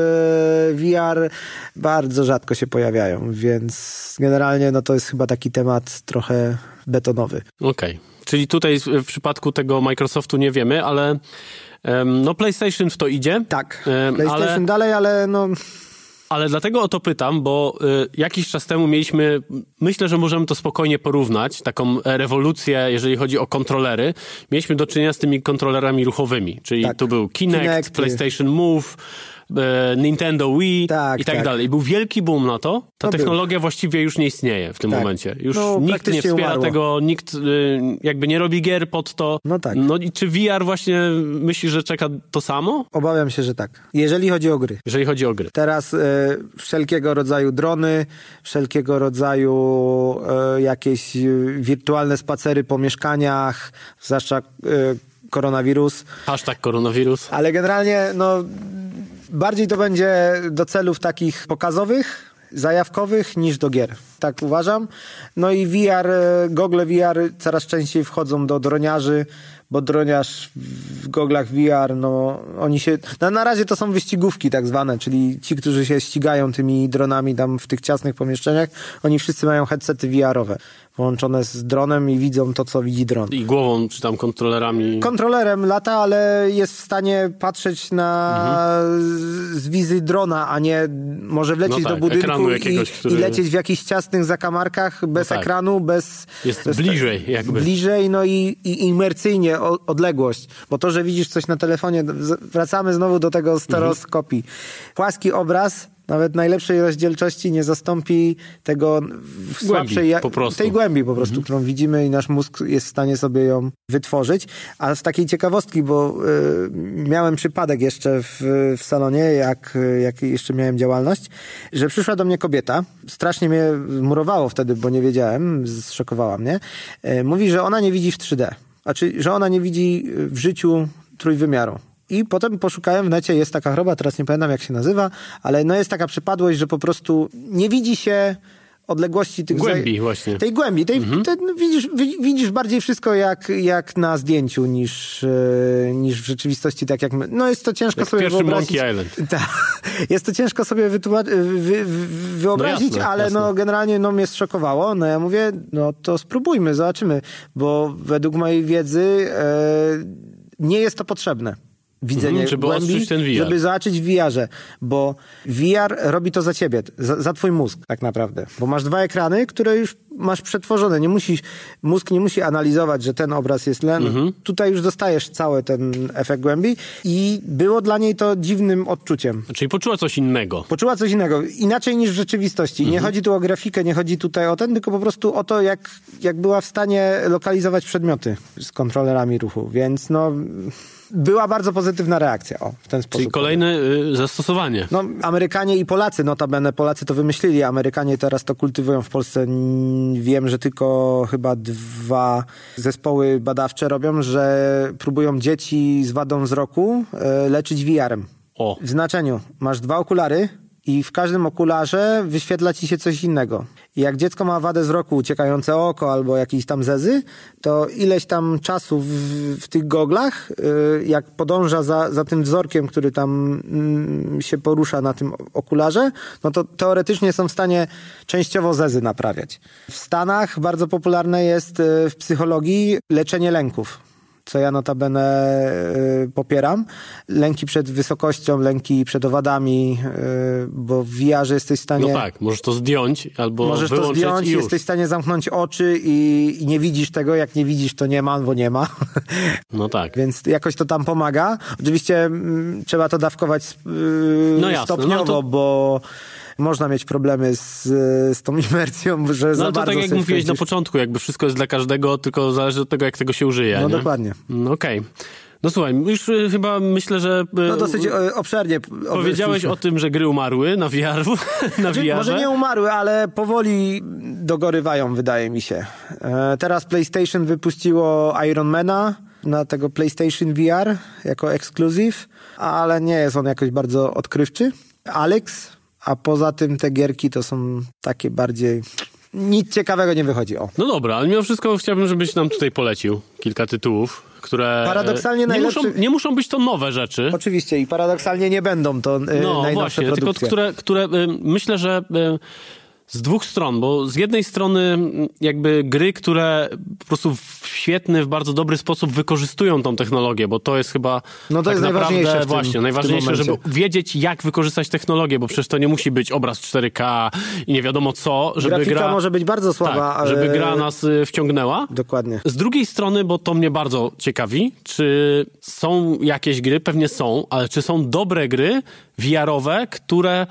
VR bardzo rzadko się pojawiają, więc generalnie no to jest chyba taki temat trochę betonowy. Okej. Czyli tutaj w przypadku tego Microsoftu nie wiemy, ale no PlayStation w to idzie. Tak, PlayStation ale- dalej, ale no Ale dlatego o to pytam, bo y, jakiś czas temu mieliśmy, myślę, że możemy to spokojnie porównać, taką rewolucję, jeżeli chodzi o kontrolery. Mieliśmy do czynienia z tymi kontrolerami ruchowymi, czyli Tak. tu był Kinect, Kinecty. PlayStation Move, Nintendo Wii Tak, i tak, tak. dalej. Był wielki boom na to. Ta był. technologia właściwie już nie istnieje w tym Tak. momencie. Już No, nikt nie wspiera umarła. tego, nikt y, jakby nie robi gier pod to. No tak. No i czy VR właśnie myślisz, że czeka to samo, obawiam się, że tak. Jeżeli chodzi o gry. jeżeli chodzi o gry? Teraz e, wszelkiego rodzaju drony, wszelkiego rodzaju e, jakieś e, wirtualne spacery po mieszkaniach, zwłaszcza e, koronawirus. Hashtag koronawirus. Ale generalnie no, bardziej to będzie do celów takich pokazowych, zajawkowych niż do gier. Tak uważam. No i VR, e, gogle VR coraz częściej wchodzą do droniarzy, bo droniarz w goglach VR, no oni się, na, na razie to są wyścigówki tak zwane, czyli ci, którzy się ścigają tymi dronami tam w tych ciasnych pomieszczeniach, oni wszyscy mają headsety VR-owe połączone z dronem i widzą to, co widzi dron. I głową, czy tam kontrolerami. Kontrolerem lata, ale jest w stanie patrzeć na mhm. z wizy drona, a nie może wlecieć no tak, do budynku jakiegoś, i, który... i, lecieć w jakichś ciasnych zakamarkach bez no tak. ekranu, bez... Jest bez, bliżej jakby. Bliżej, no i, i imersyjnie odległość, bo to, że widzisz coś na telefonie, wracamy znowu do tego stereoskopii. Mhm. Płaski obraz nawet najlepszej rozdzielczości nie zastąpi tego w słabszej, głębi, tej głębi po prostu, mhm. którą widzimy i nasz mózg jest w stanie sobie ją wytworzyć. A z takiej ciekawostki, bo y, miałem przypadek jeszcze w, w salonie, jak, jak jeszcze miałem działalność, że przyszła do mnie kobieta, strasznie mnie murowało wtedy, bo nie wiedziałem, zszokowała mnie. Y, mówi, że ona nie widzi w 3D. Znaczy, że ona nie widzi w życiu trójwymiaru. I potem poszukałem w necie, jest taka choroba, teraz nie pamiętam jak się nazywa, ale no jest taka przypadłość, że po prostu nie widzi się odległości tych... Głębi właśnie. Tej głębi. Tej, mhm. te, no, widzisz, widzisz bardziej wszystko jak, jak na zdjęciu niż, e, niż w rzeczywistości, tak jak my. No jest to ciężko jak sobie wyobrazić. Monkey Island. Ta, jest to ciężko sobie wy, wyobrazić, no jasne, ale jasne. no generalnie no mnie zszokowało. No ja mówię, no to spróbujmy, zobaczymy, bo według mojej wiedzy e, nie jest to potrzebne mhm, żeby głębi, ten VR. żeby zobaczyć w VR-ze, bo VR robi to za ciebie, za, za, twój mózg tak naprawdę, bo masz dwa ekrany, które już masz przetworzone, nie musisz, mózg nie musi analizować, że ten obraz jest len, mhm. tutaj już dostajesz cały ten efekt głębi i było dla niej to dziwnym odczuciem. Czyli poczuła coś innego. Poczuła coś innego, inaczej niż w rzeczywistości. Mhm. Nie chodzi tu o grafikę, nie chodzi tutaj o ten, tylko po prostu o to, jak, jak była w stanie lokalizować przedmioty z kontrolerami ruchu, więc no była bardzo pozytywna reakcja o, w ten sposób. Czyli kolejne y, zastosowanie. No, Amerykanie i Polacy, notabene Polacy to wymyślili, Amerykanie teraz to kultywują w Polsce. Wiem, że tylko chyba dwa zespoły badawcze robią, że próbują dzieci z wadą wzroku y, leczyć VR-em. O. W znaczeniu, masz dwa okulary, i w każdym okularze wyświetla ci się coś innego. I jak dziecko ma wadę wzroku, uciekające oko albo jakieś tam zezy, to ileś tam czasu w, w tych goglach, y, jak podąża za, za tym wzorkiem, który tam mm, się porusza na tym okularze, no to teoretycznie są w stanie częściowo zezy naprawiać. W Stanach bardzo popularne jest y, w psychologii leczenie lęków co ja notabene y, popieram. Lęki przed wysokością, lęki przed owadami, y, bo w VR jesteś w stanie... No tak, możesz to zdjąć albo Możesz to zdjąć, jesteś w stanie zamknąć oczy i, i, nie widzisz tego, jak nie widzisz, to nie ma, bo nie ma. No tak. Więc jakoś to tam pomaga. Oczywiście m, mm, trzeba to dawkować yy, no jasne, stopniowo, no to... bo można mieć problemy z, z tą imersją, że no, za to bardzo tak jak mówiłeś na początku, jakby wszystko jest dla każdego, tylko zależy od tego, jak tego się użyje. No nie? dokładnie. No, Okej. Okay. No słuchaj, już y, chyba myślę, że... Y, no dosyć obszernie. Powiedziałeś o tym, że gry umarły na VR. Na znaczy, może nie umarły, ale powoli dogorywają, wydaje mi się. E, teraz PlayStation wypuściło Ironmana na tego PlayStation VR jako ekskluzyw, ale nie jest on jakoś bardzo odkrywczy. Alex a poza tym te gierki to są takie bardziej... Nic ciekawego nie wychodzi, o. No dobra, ale mimo wszystko chciałbym, żebyś nam tutaj polecił kilka tytułów, które... Paradoksalnie najlepsze... Nie muszą, nie muszą być to nowe rzeczy. Oczywiście i paradoksalnie nie będą to yy, no, najnowsze właśnie, produkcje. tylko które, które yy, myślę, że... Z dwóch stron, bo z jednej strony jakby gry, które po prostu w świetny, w bardzo dobry sposób wykorzystują tą technologię, bo to jest chyba no to tak jest naprawdę najważniejsze właśnie, najważniejsze, żeby wiedzieć jak wykorzystać technologię, bo przecież to nie musi być obraz 4K i nie wiadomo co, żeby Grafika gra... może być bardzo słaba, tak, żeby gra nas y, wciągnęła. Dokładnie. Z drugiej strony, bo to mnie bardzo ciekawi, czy są jakieś gry, pewnie są, ale czy są dobre gry VR-owe, które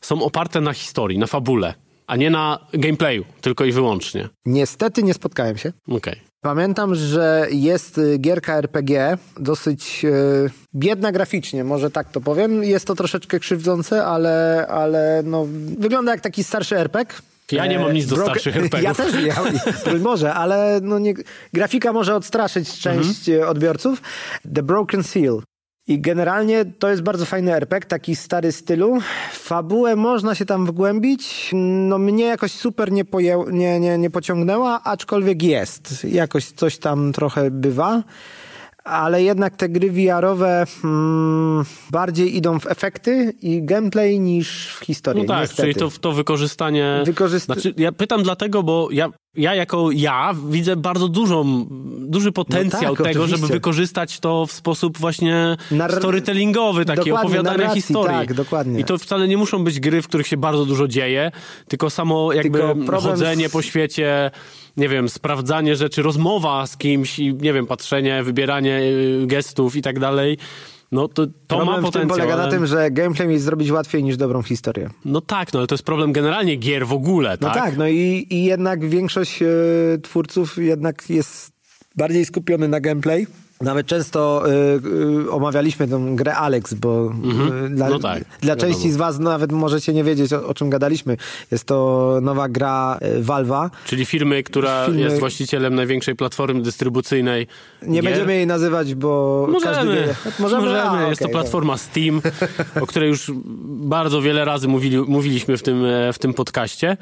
są oparte na historii, na fabule a nie na gameplayu, tylko i wyłącznie. Niestety nie spotkałem się. Okej. Okay. Pamiętam, że jest y, gierka RPG, dosyć yy, biedna graficznie, może tak to powiem. Jest to troszeczkę krzywdzące, ale, ale no, wygląda jak taki starszy RPG. Ja nie mam nic do starszych RPGów. Ja też nie, może, ale no nie, grafika może odstraszyć część mhm. odbiorców. The Broken Seal. I generalnie to jest bardzo fajny RPG, taki stary stylu. Fabułę można się tam wgłębić. No mnie jakoś super nie, nie, nie, nie pociągnęła, aczkolwiek jest. Jakoś coś tam trochę bywa. Ale jednak te gry VR-owe hmm, bardziej idą w efekty i gameplay niż w historię. No tak, niestety. czyli to, to wykorzystanie... Wykorzyst- Znaczy, ja pytam dlatego, bo ja, ja jako ja widzę bardzo dużą, duży potencjał No tak, tego, żeby oczywiście. wykorzystać to w sposób właśnie Nar- storytellingowy, taki opowiadania narracji, historii. tak, dokładnie. I to wcale nie muszą być gry, w których się bardzo dużo dzieje, tylko samo jakby Tylko chodzenie z- po świecie, nie wiem, sprawdzanie rzeczy, rozmowa z kimś i nie wiem, patrzenie, wybieranie y, gestów i tak dalej. No to, to Problem ma potencjał. polega na tym, że gameplay jest zrobić łatwiej niż dobrą historię. No tak, no ale to jest problem generalnie gier w ogóle, No tak? tak, no i, i jednak większość e, twórców jednak jest bardziej skupiony na gameplay. Nawet często e, e, omawialiśmy tę grę Alex, bo e, dla, No tak, dla części z was nawet możecie nie wiedzieć, o, o czym gadaliśmy. Jest to nowa gra e, Valve'a. Czyli firmy, która Firmy- jest właścicielem największej platformy dystrybucyjnej. Nie gier. będziemy jej nazywać, bo każdy Możemy, wie. możemy. A, jest to platforma Steam, o której już bardzo wiele razy mówili, mówiliśmy w tym, e, w tym podcaście.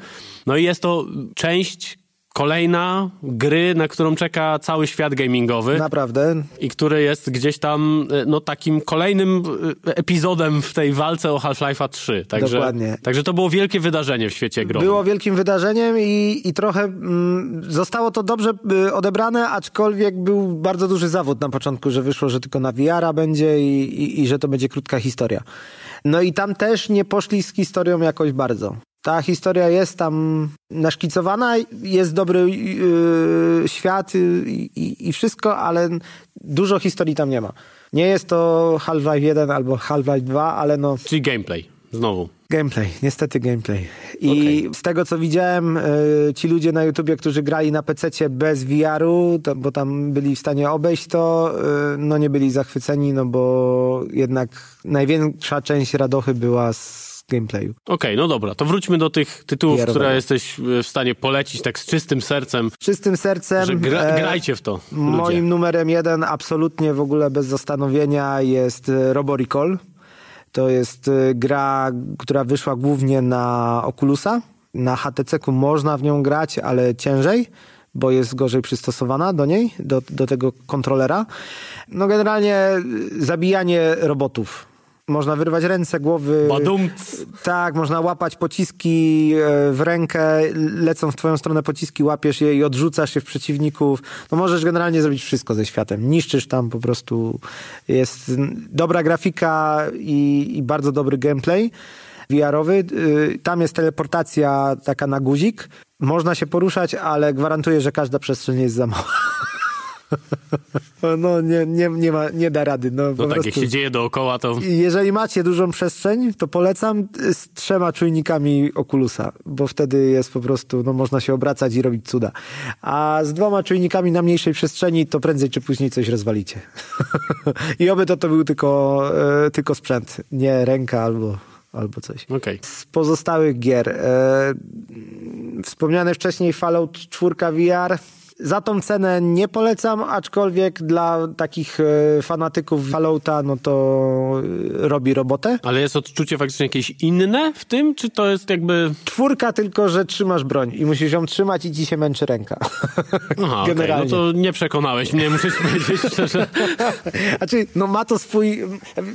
No i jest to część kolejna gry, na którą czeka cały świat gamingowy. Naprawdę. I który jest gdzieś tam e, no, takim kolejnym e, epizodem w tej walce o Half-Life'a 3. Także, Dokładnie. Także to było wielkie wydarzenie w świecie growym. Było wielkim wydarzeniem i, i trochę mm, zostało to dobrze y, odebrane, aczkolwiek był bardzo duży zawód na początku, że wyszło, że tylko na VR-a będzie i, i, i że to będzie krótka historia. No i tam też nie poszli z historią jakoś bardzo. Ta historia jest tam naszkicowana, jest dobry yy, świat yy, i, i wszystko, ale dużo historii tam nie ma. Nie jest to Half-Life 1 albo Half-Life 2, ale no Czyli gameplay. Znowu. Gameplay, niestety gameplay. I z tego co widziałem, y, ci ludzie na YouTubie, którzy grali na PC bez VR-u, to, bo tam byli w stanie obejść to, y, no nie byli zachwyceni, no bo jednak największa część radochy była z gameplayu. Okej, no dobra, to wróćmy do tych tytułów, Jarowego. które jesteś e, w stanie polecić tak z czystym sercem, Czystym sercem. że gra, e, grajcie w to. Moim numerem jeden, absolutnie w ogóle bez zastanowienia, jest e, Robo Recall. To jest gra, która wyszła głównie na Oculusa. Na HTC-ku można w nią grać, ale ciężej, bo jest gorzej przystosowana do niej, do, do tego kontrolera. No generalnie zabijanie robotów. Można wyrwać ręce, głowy. Badumc. Tak, można łapać pociski e, w rękę, lecą w twoją stronę pociski, łapiesz je i odrzucasz je w przeciwników. No możesz generalnie zrobić wszystko ze światem. Niszczysz tam po prostu. Jest dobra grafika i, i bardzo dobry gameplay VR-owy. Y, Tam jest teleportacja taka na guzik. Można się poruszać, ale gwarantuję, że każda przestrzeń jest za mała. No nie, nie, nie, ma, nie da rady. No, No tak, jak prostu. się dzieje dookoła, to Jeżeli macie dużą przestrzeń, to polecam z trzema czujnikami Oculusa, bo wtedy jest po prostu, no można się obracać i robić cuda. A z dwoma czujnikami na mniejszej przestrzeni, to prędzej czy później coś rozwalicie. I oby to, to był tylko, e, tylko sprzęt, nie ręka albo, albo coś. okej. Z pozostałych gier. E, wspomniany wcześniej Fallout 4 VR. Za tą cenę nie polecam, aczkolwiek dla takich e, fanatyków Fallouta, no to e, robi robotę. Ale jest odczucie faktycznie jakieś inne w tym, czy to jest jakby... Czwórka tylko, że trzymasz broń i musisz ją trzymać i ci się męczy ręka. Aha, okej, no Generalnie. to nie przekonałeś mnie, muszę ci powiedzieć szczerze. Znaczy, no ma to swój,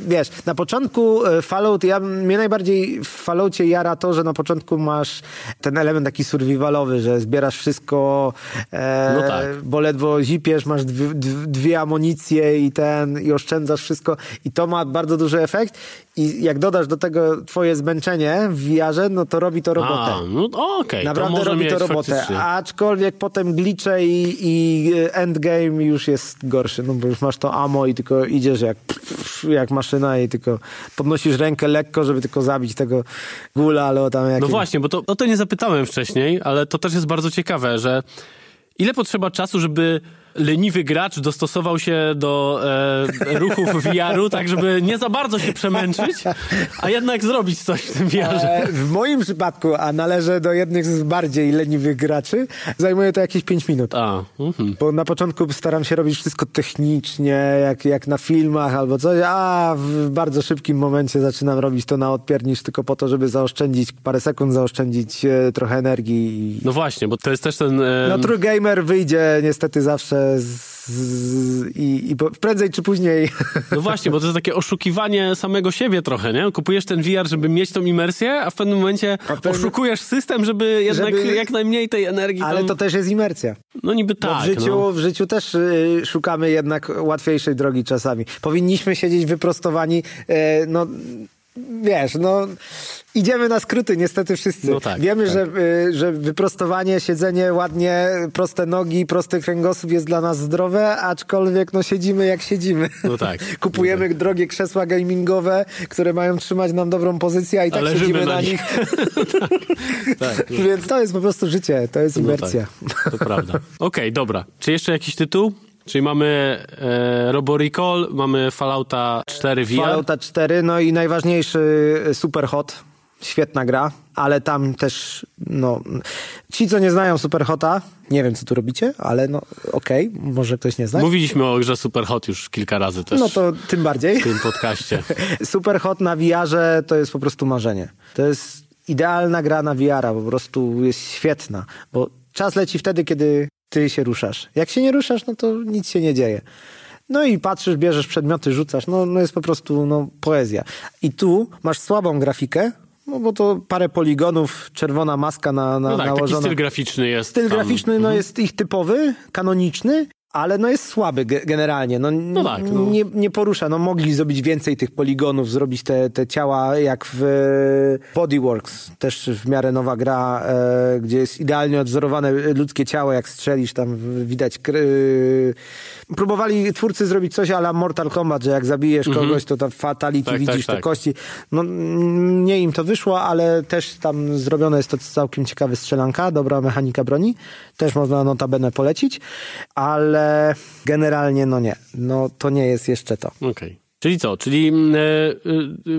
wiesz, na początku e, Fallout, ja, mnie najbardziej w Falloutie jara to, że na początku masz ten element taki survivalowy, że zbierasz wszystko, e, No tak. bo ledwo zipiesz, masz dwie, dwie- amunicje i ten, i oszczędzasz wszystko i to ma bardzo duży efekt i jak dodasz do tego twoje zmęczenie w VR-ze, no to robi to robotę. A, no okej, to Naprawdę może robi to robotę, faktycznie. aczkolwiek potem glicze i, i endgame już jest gorszy, no bo już masz to ammo i tylko idziesz jak, jak maszyna i tylko podnosisz rękę lekko, żeby tylko zabić tego gula, ale tam No właśnie, bo to, o to nie zapytałem wcześniej, ale to też jest bardzo ciekawe, że ile potrzeba czasu, żeby leniwy gracz dostosował się do e, ruchów VR-u, tak żeby nie za bardzo się przemęczyć, a jednak zrobić coś w tym VR-ze. E, W moim przypadku, a należę do jednych z bardziej leniwych graczy, zajmuje to jakieś 5 minut. A, mhm. Bo na początku staram się robić wszystko technicznie, jak, jak na filmach albo coś, a w bardzo szybkim momencie zaczynam robić to na odpiernisz tylko po to, żeby zaoszczędzić parę sekund, zaoszczędzić e, trochę energii. No właśnie, bo to jest też ten... E, No True Gamer wyjdzie niestety zawsze z z, i, i prędzej czy później... No właśnie, bo to jest takie oszukiwanie samego siebie trochę, nie? Kupujesz ten VR, żeby mieć tą imersję, a w pewnym momencie pewnym- oszukujesz system, żeby jednak Żeby- jak najmniej tej energii Ale tam... to też jest imersja. No niby tak, w, życiu, no. w życiu też y, szukamy jednak łatwiejszej drogi czasami. Powinniśmy siedzieć wyprostowani, e, no wiesz, no idziemy na skróty niestety wszyscy. No tak, Wiemy, tak. Że, y, że wyprostowanie, siedzenie ładnie, proste nogi, prosty kręgosłup jest dla nas zdrowe, aczkolwiek no siedzimy jak siedzimy. No tak. Kupujemy drogie krzesła gamingowe, które mają trzymać nam dobrą pozycję, a i tak siedzimy na na nich. nich. tak. Więc to jest po prostu życie, to jest No imersja. tak, to prawda. Okej, dobra. Czy jeszcze jakiś tytuł? Czyli mamy e, Robo Recall, mamy Fallouta 4 VR. Fallouta 4, no i najważniejszy y, Superhot. Świetna gra, ale tam też, no, ci, co nie znają Superhota, nie wiem, co tu robicie, ale no, okej, może ktoś nie zna. Mówiliśmy o grze Superhot już kilka razy też No to tym bardziej. w tym podcaście. Superhot na VR-ze to jest po prostu marzenie. To jest idealna gra na VR-a, po prostu jest świetna, bo czas leci wtedy, kiedy ty się ruszasz. Jak się nie ruszasz, no to nic się nie dzieje. No i patrzysz, bierzesz przedmioty, rzucasz, no, no jest po prostu no, poezja. I tu masz słabą grafikę, no bo to parę poligonów, czerwona maska na, na No tak, taki nałożona. styl graficzny jest Styl tam. graficzny no, jest ich typowy, kanoniczny, ale no jest słaby ge- generalnie. No, No tak, no. Nie, nie porusza. No, mogli zrobić więcej tych poligonów, zrobić te, te ciała jak w e, Bodyworks. Też w miarę nowa gra, e, gdzie jest idealnie odwzorowane ludzkie ciało. Jak strzelisz, tam widać... kr- e, Próbowali twórcy zrobić coś ala Mortal Kombat, że jak zabijesz kogoś, to tam fatality Mhm. Tak, tak, widzisz te tak. kości. No, nie im to wyszło, ale też tam zrobione jest to całkiem ciekawe strzelanka, dobra mechanika broni. Też można notabene polecić, ale generalnie no nie. No to nie jest jeszcze to. Okej. Czyli co? Czyli mm, e, e,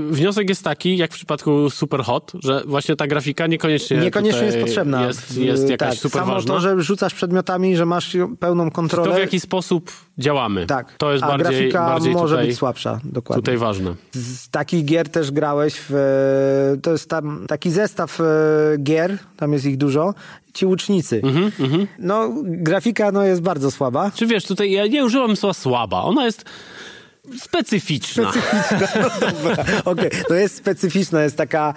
wniosek jest taki, jak w przypadku Superhot, że właśnie ta grafika niekoniecznie Niekoniecznie jest potrzebna. Jest, jest jakaś tak, super Samo ważna. to, że rzucasz przedmiotami, że masz pełną kontrolę. To w jaki sposób działamy. Tak, To jest a bardziej, grafika bardziej może tutaj, być słabsza, dokładnie. tutaj ważne. Z takich gier też grałeś w... e, To jest tam taki zestaw gier, tam jest ich dużo. Ci łucznicy. Mhm, No, grafika no, jest bardzo słaba. Czy wiesz, tutaj ja nie używam słowa słaba. Ona jest specyficzna. No dobra, okej. To jest specyficzna, jest taka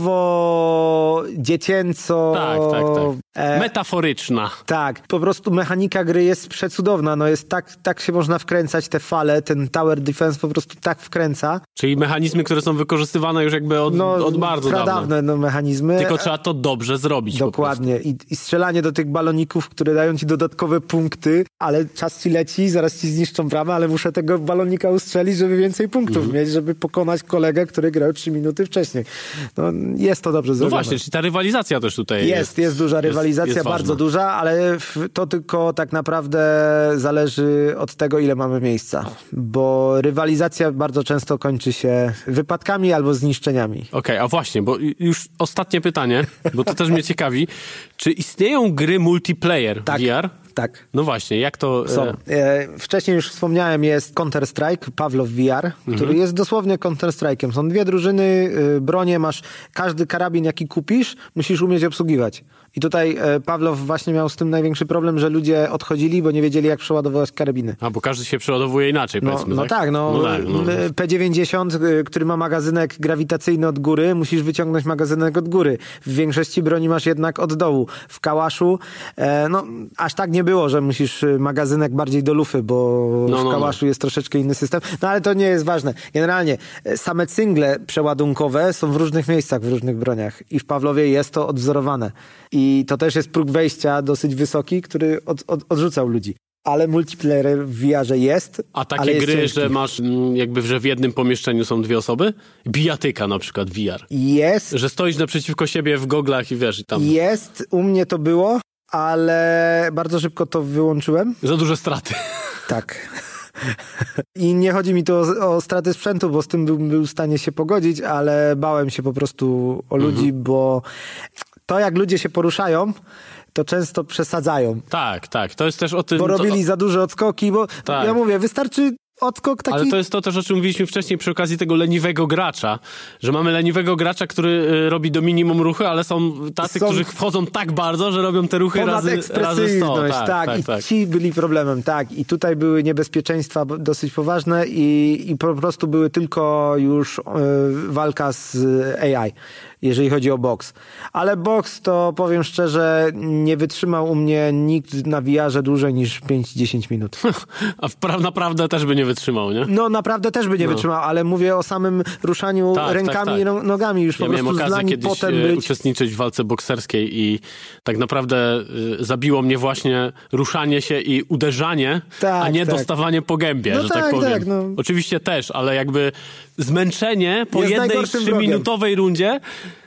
komiksowo, dziecięco... Tak, tak, tak. e, Metaforyczna. tak, po prostu mechanika gry jest przecudowna. No jest tak, tak się można wkręcać te fale, ten tower defense po prostu tak wkręca. Czyli mechanizmy, które są wykorzystywane już jakby od, No, od bardzo dawna. no, mechanizmy. Tylko trzeba to dobrze zrobić. Dokładnie. I, I strzelanie do tych baloników, które dają ci dodatkowe punkty, ale czas ci leci, zaraz ci zniszczą bramę, ale muszę tego balonika ustrzelić, żeby więcej punktów Mhm. mieć, żeby pokonać kolegę, który grał trzy minuty wcześniej. No, jest to dobrze No zrobione. właśnie, czyli ta rywalizacja też tutaj jest. Jest, jest duża rywalizacja, jest bardzo ważna. duża, ale to tylko tak naprawdę zależy od tego, ile mamy miejsca. Bo rywalizacja bardzo często kończy się wypadkami albo zniszczeniami. Okej, a właśnie, bo już ostatnie pytanie, bo to też mnie ciekawi. Czy istnieją gry multiplayer Tak. VR? Tak. No właśnie, jak to... Są. E, E, wcześniej już wspomniałem, jest Counter-Strike, Pawlow VR, który jest dosłownie Counter-Strike'em. Są dwie drużyny, y, bronie, masz każdy karabin, jaki kupisz, musisz umieć obsługiwać. I tutaj e, Pawlow właśnie miał z tym największy problem, że ludzie odchodzili, bo nie wiedzieli, jak przeładowywać karabiny. a, bo każdy się przeładowuje inaczej, No, powiedzmy, no tak? tak, no, no, tak, no. y, P90, y, który ma magazynek grawitacyjny od góry, musisz wyciągnąć magazynek od góry. W większości broni masz jednak od dołu. W kałaszu, e, no, aż tak nie było, że musisz magazynek bardziej do lufy, bo No, w no, kałaszu jest troszeczkę inny system. No ale to nie jest ważne. Generalnie e, same cyngle przeładunkowe są w różnych miejscach, w różnych broniach. I w Pawlowie jest to odwzorowane. I to też jest próg wejścia dosyć wysoki, który od, od, odrzucał ludzi. Ale multiplayer w VR jest. A takie jest gry, ciężki. że masz mm, jakby, że w jednym pomieszczeniu są dwie osoby? Bijatyka na przykład VR. Jest, Że stoisz naprzeciwko siebie w goglach i wiesz, i tam jest, u mnie to było, ale bardzo szybko to wyłączyłem. za duże straty. Tak. I nie chodzi mi tu o, o straty sprzętu, bo z tym bym był w stanie się pogodzić, ale bałem się po prostu o ludzi, Mhm. bo to jak ludzie się poruszają, to często przesadzają. Tak, tak, to jest też o tym... Bo to- robili za duże odskoki, bo Tak. ja mówię, wystarczy odskok taki... Ale to jest to też, o czym mówiliśmy wcześniej przy okazji tego leniwego gracza, że mamy leniwego gracza, który y, robi do minimum ruchy, ale są tacy, Są- którzy wchodzą tak bardzo, że robią te ruchy razy, razy 100. ekspresyjność, tak, Tak, i tak, tak. ci byli problemem, tak. I tutaj były niebezpieczeństwa dosyć poważne i, i po prostu były tylko już e, walka z AI, jeżeli chodzi o boks. Ale boks, to powiem szczerze, nie wytrzymał u mnie nikt na VR-ze dłużej niż 5-10 minut. A naprawdę też by nie wytrzymał, nie? No naprawdę też by nie No. wytrzymał, ale mówię o samym ruszaniu Tak, tak, rękami tak. i no- nogami. Już Ja po miałem prostu okazję zlani kiedyś potem e, być... uczestniczyć w walce bokserskiej i tak naprawdę e, zabiło mnie właśnie ruszanie się i uderzanie, Tak, a nie tak. dostawanie po gębie, No że tak, tak, powiem. tak, no. Oczywiście też, ale jakby zmęczenie po Jest jednej trzyminutowej rundzie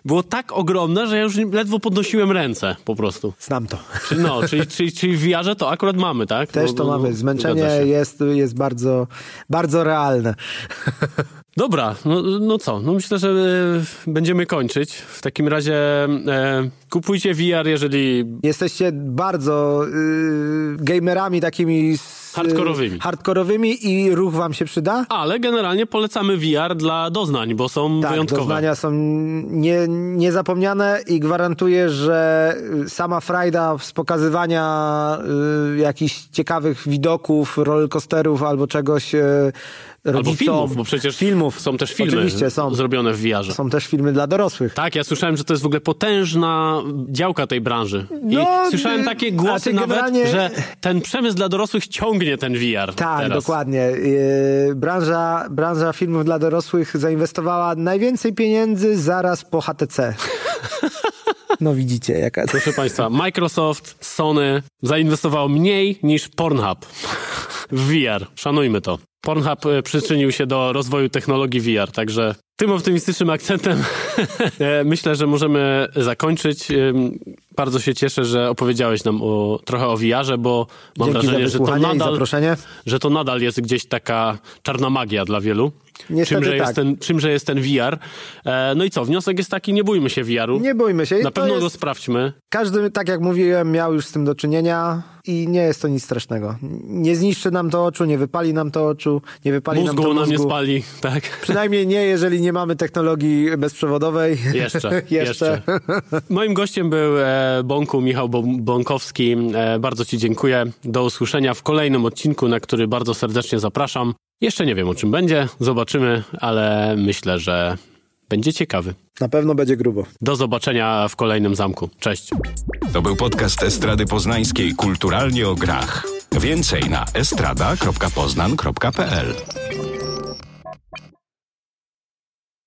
było tak ogromne, że ja już ledwo podnosiłem ręce po prostu. Znam to. Czyli, no, czyli, czyli, czyli w VR-ze to akurat mamy, tak? Też No, to no, mamy. no, Zmęczenie jest, jest bardzo, bardzo realne. Dobra, no, no co, no myślę, że e, będziemy kończyć. W takim razie e, kupujcie VR, jeżeli Jesteście bardzo y, gamerami takimi Hardkorowymi. hardkorowymi i ruch wam się przyda? Ale generalnie polecamy VR dla doznań, bo są Tak, wyjątkowe. doznania są nie, niezapomniane i gwarantuję, że y, sama frajda z pokazywania y, jakichś ciekawych widoków, rollercoasterów albo czegoś y, Albo rodzicom. filmów, bo przecież filmów. są też filmy Oczywiście są. zrobione w VR-ze. Są też filmy dla dorosłych. Tak, ja słyszałem, że to jest w ogóle potężna działka tej branży. I No, słyszałem y, takie głosy nawet, generalnie- że ten przemysł dla dorosłych ciągnie ten VR Tak, teraz. dokładnie. Yy, branża, branża filmów dla dorosłych zainwestowała najwięcej pieniędzy zaraz po HTC. No widzicie, jaka. Proszę Państwa, Microsoft, Sony zainwestowało mniej niż Pornhub w VR. Szanujmy to. Pornhub e, przyczynił się do rozwoju technologii VR, także tym optymistycznym akcentem e, myślę, że możemy zakończyć. Ym, Bardzo się cieszę, że opowiedziałeś nam o, trochę o VR-ze, bo mam Dzięki wrażenie, że to, nadal, że to nadal jest gdzieś taka czarna magia dla wielu. Niestety czymże, tak. jest ten, czymże jest ten VR. E, No i co, wniosek jest taki, nie bójmy się VR-u. Nie bójmy się. Na to pewno go jest, sprawdźmy. Każdy, tak jak mówiłem, miał już z tym do czynienia i nie jest to nic strasznego. Nie zniszczy nam to oczu, nie wypali nam to oczu, nie wypali nam Mózgu to nam nie mózgu. spali, tak? Przynajmniej nie, jeżeli nie mamy technologii bezprzewodowej. Jeszcze, Jeszcze. jeszcze. Moim gościem był e, Bąku Michał Bąkowski. E, bardzo Ci dziękuję. Do usłyszenia w kolejnym odcinku, na który bardzo serdecznie zapraszam. Jeszcze nie wiem o czym będzie, zobaczymy, ale myślę, że będzie ciekawy. Na pewno będzie grubo. Do zobaczenia w kolejnym zamku. Cześć. To był podcast Estrady Poznańskiej Kulturalnie o grach. Więcej na estrada.poznan.pl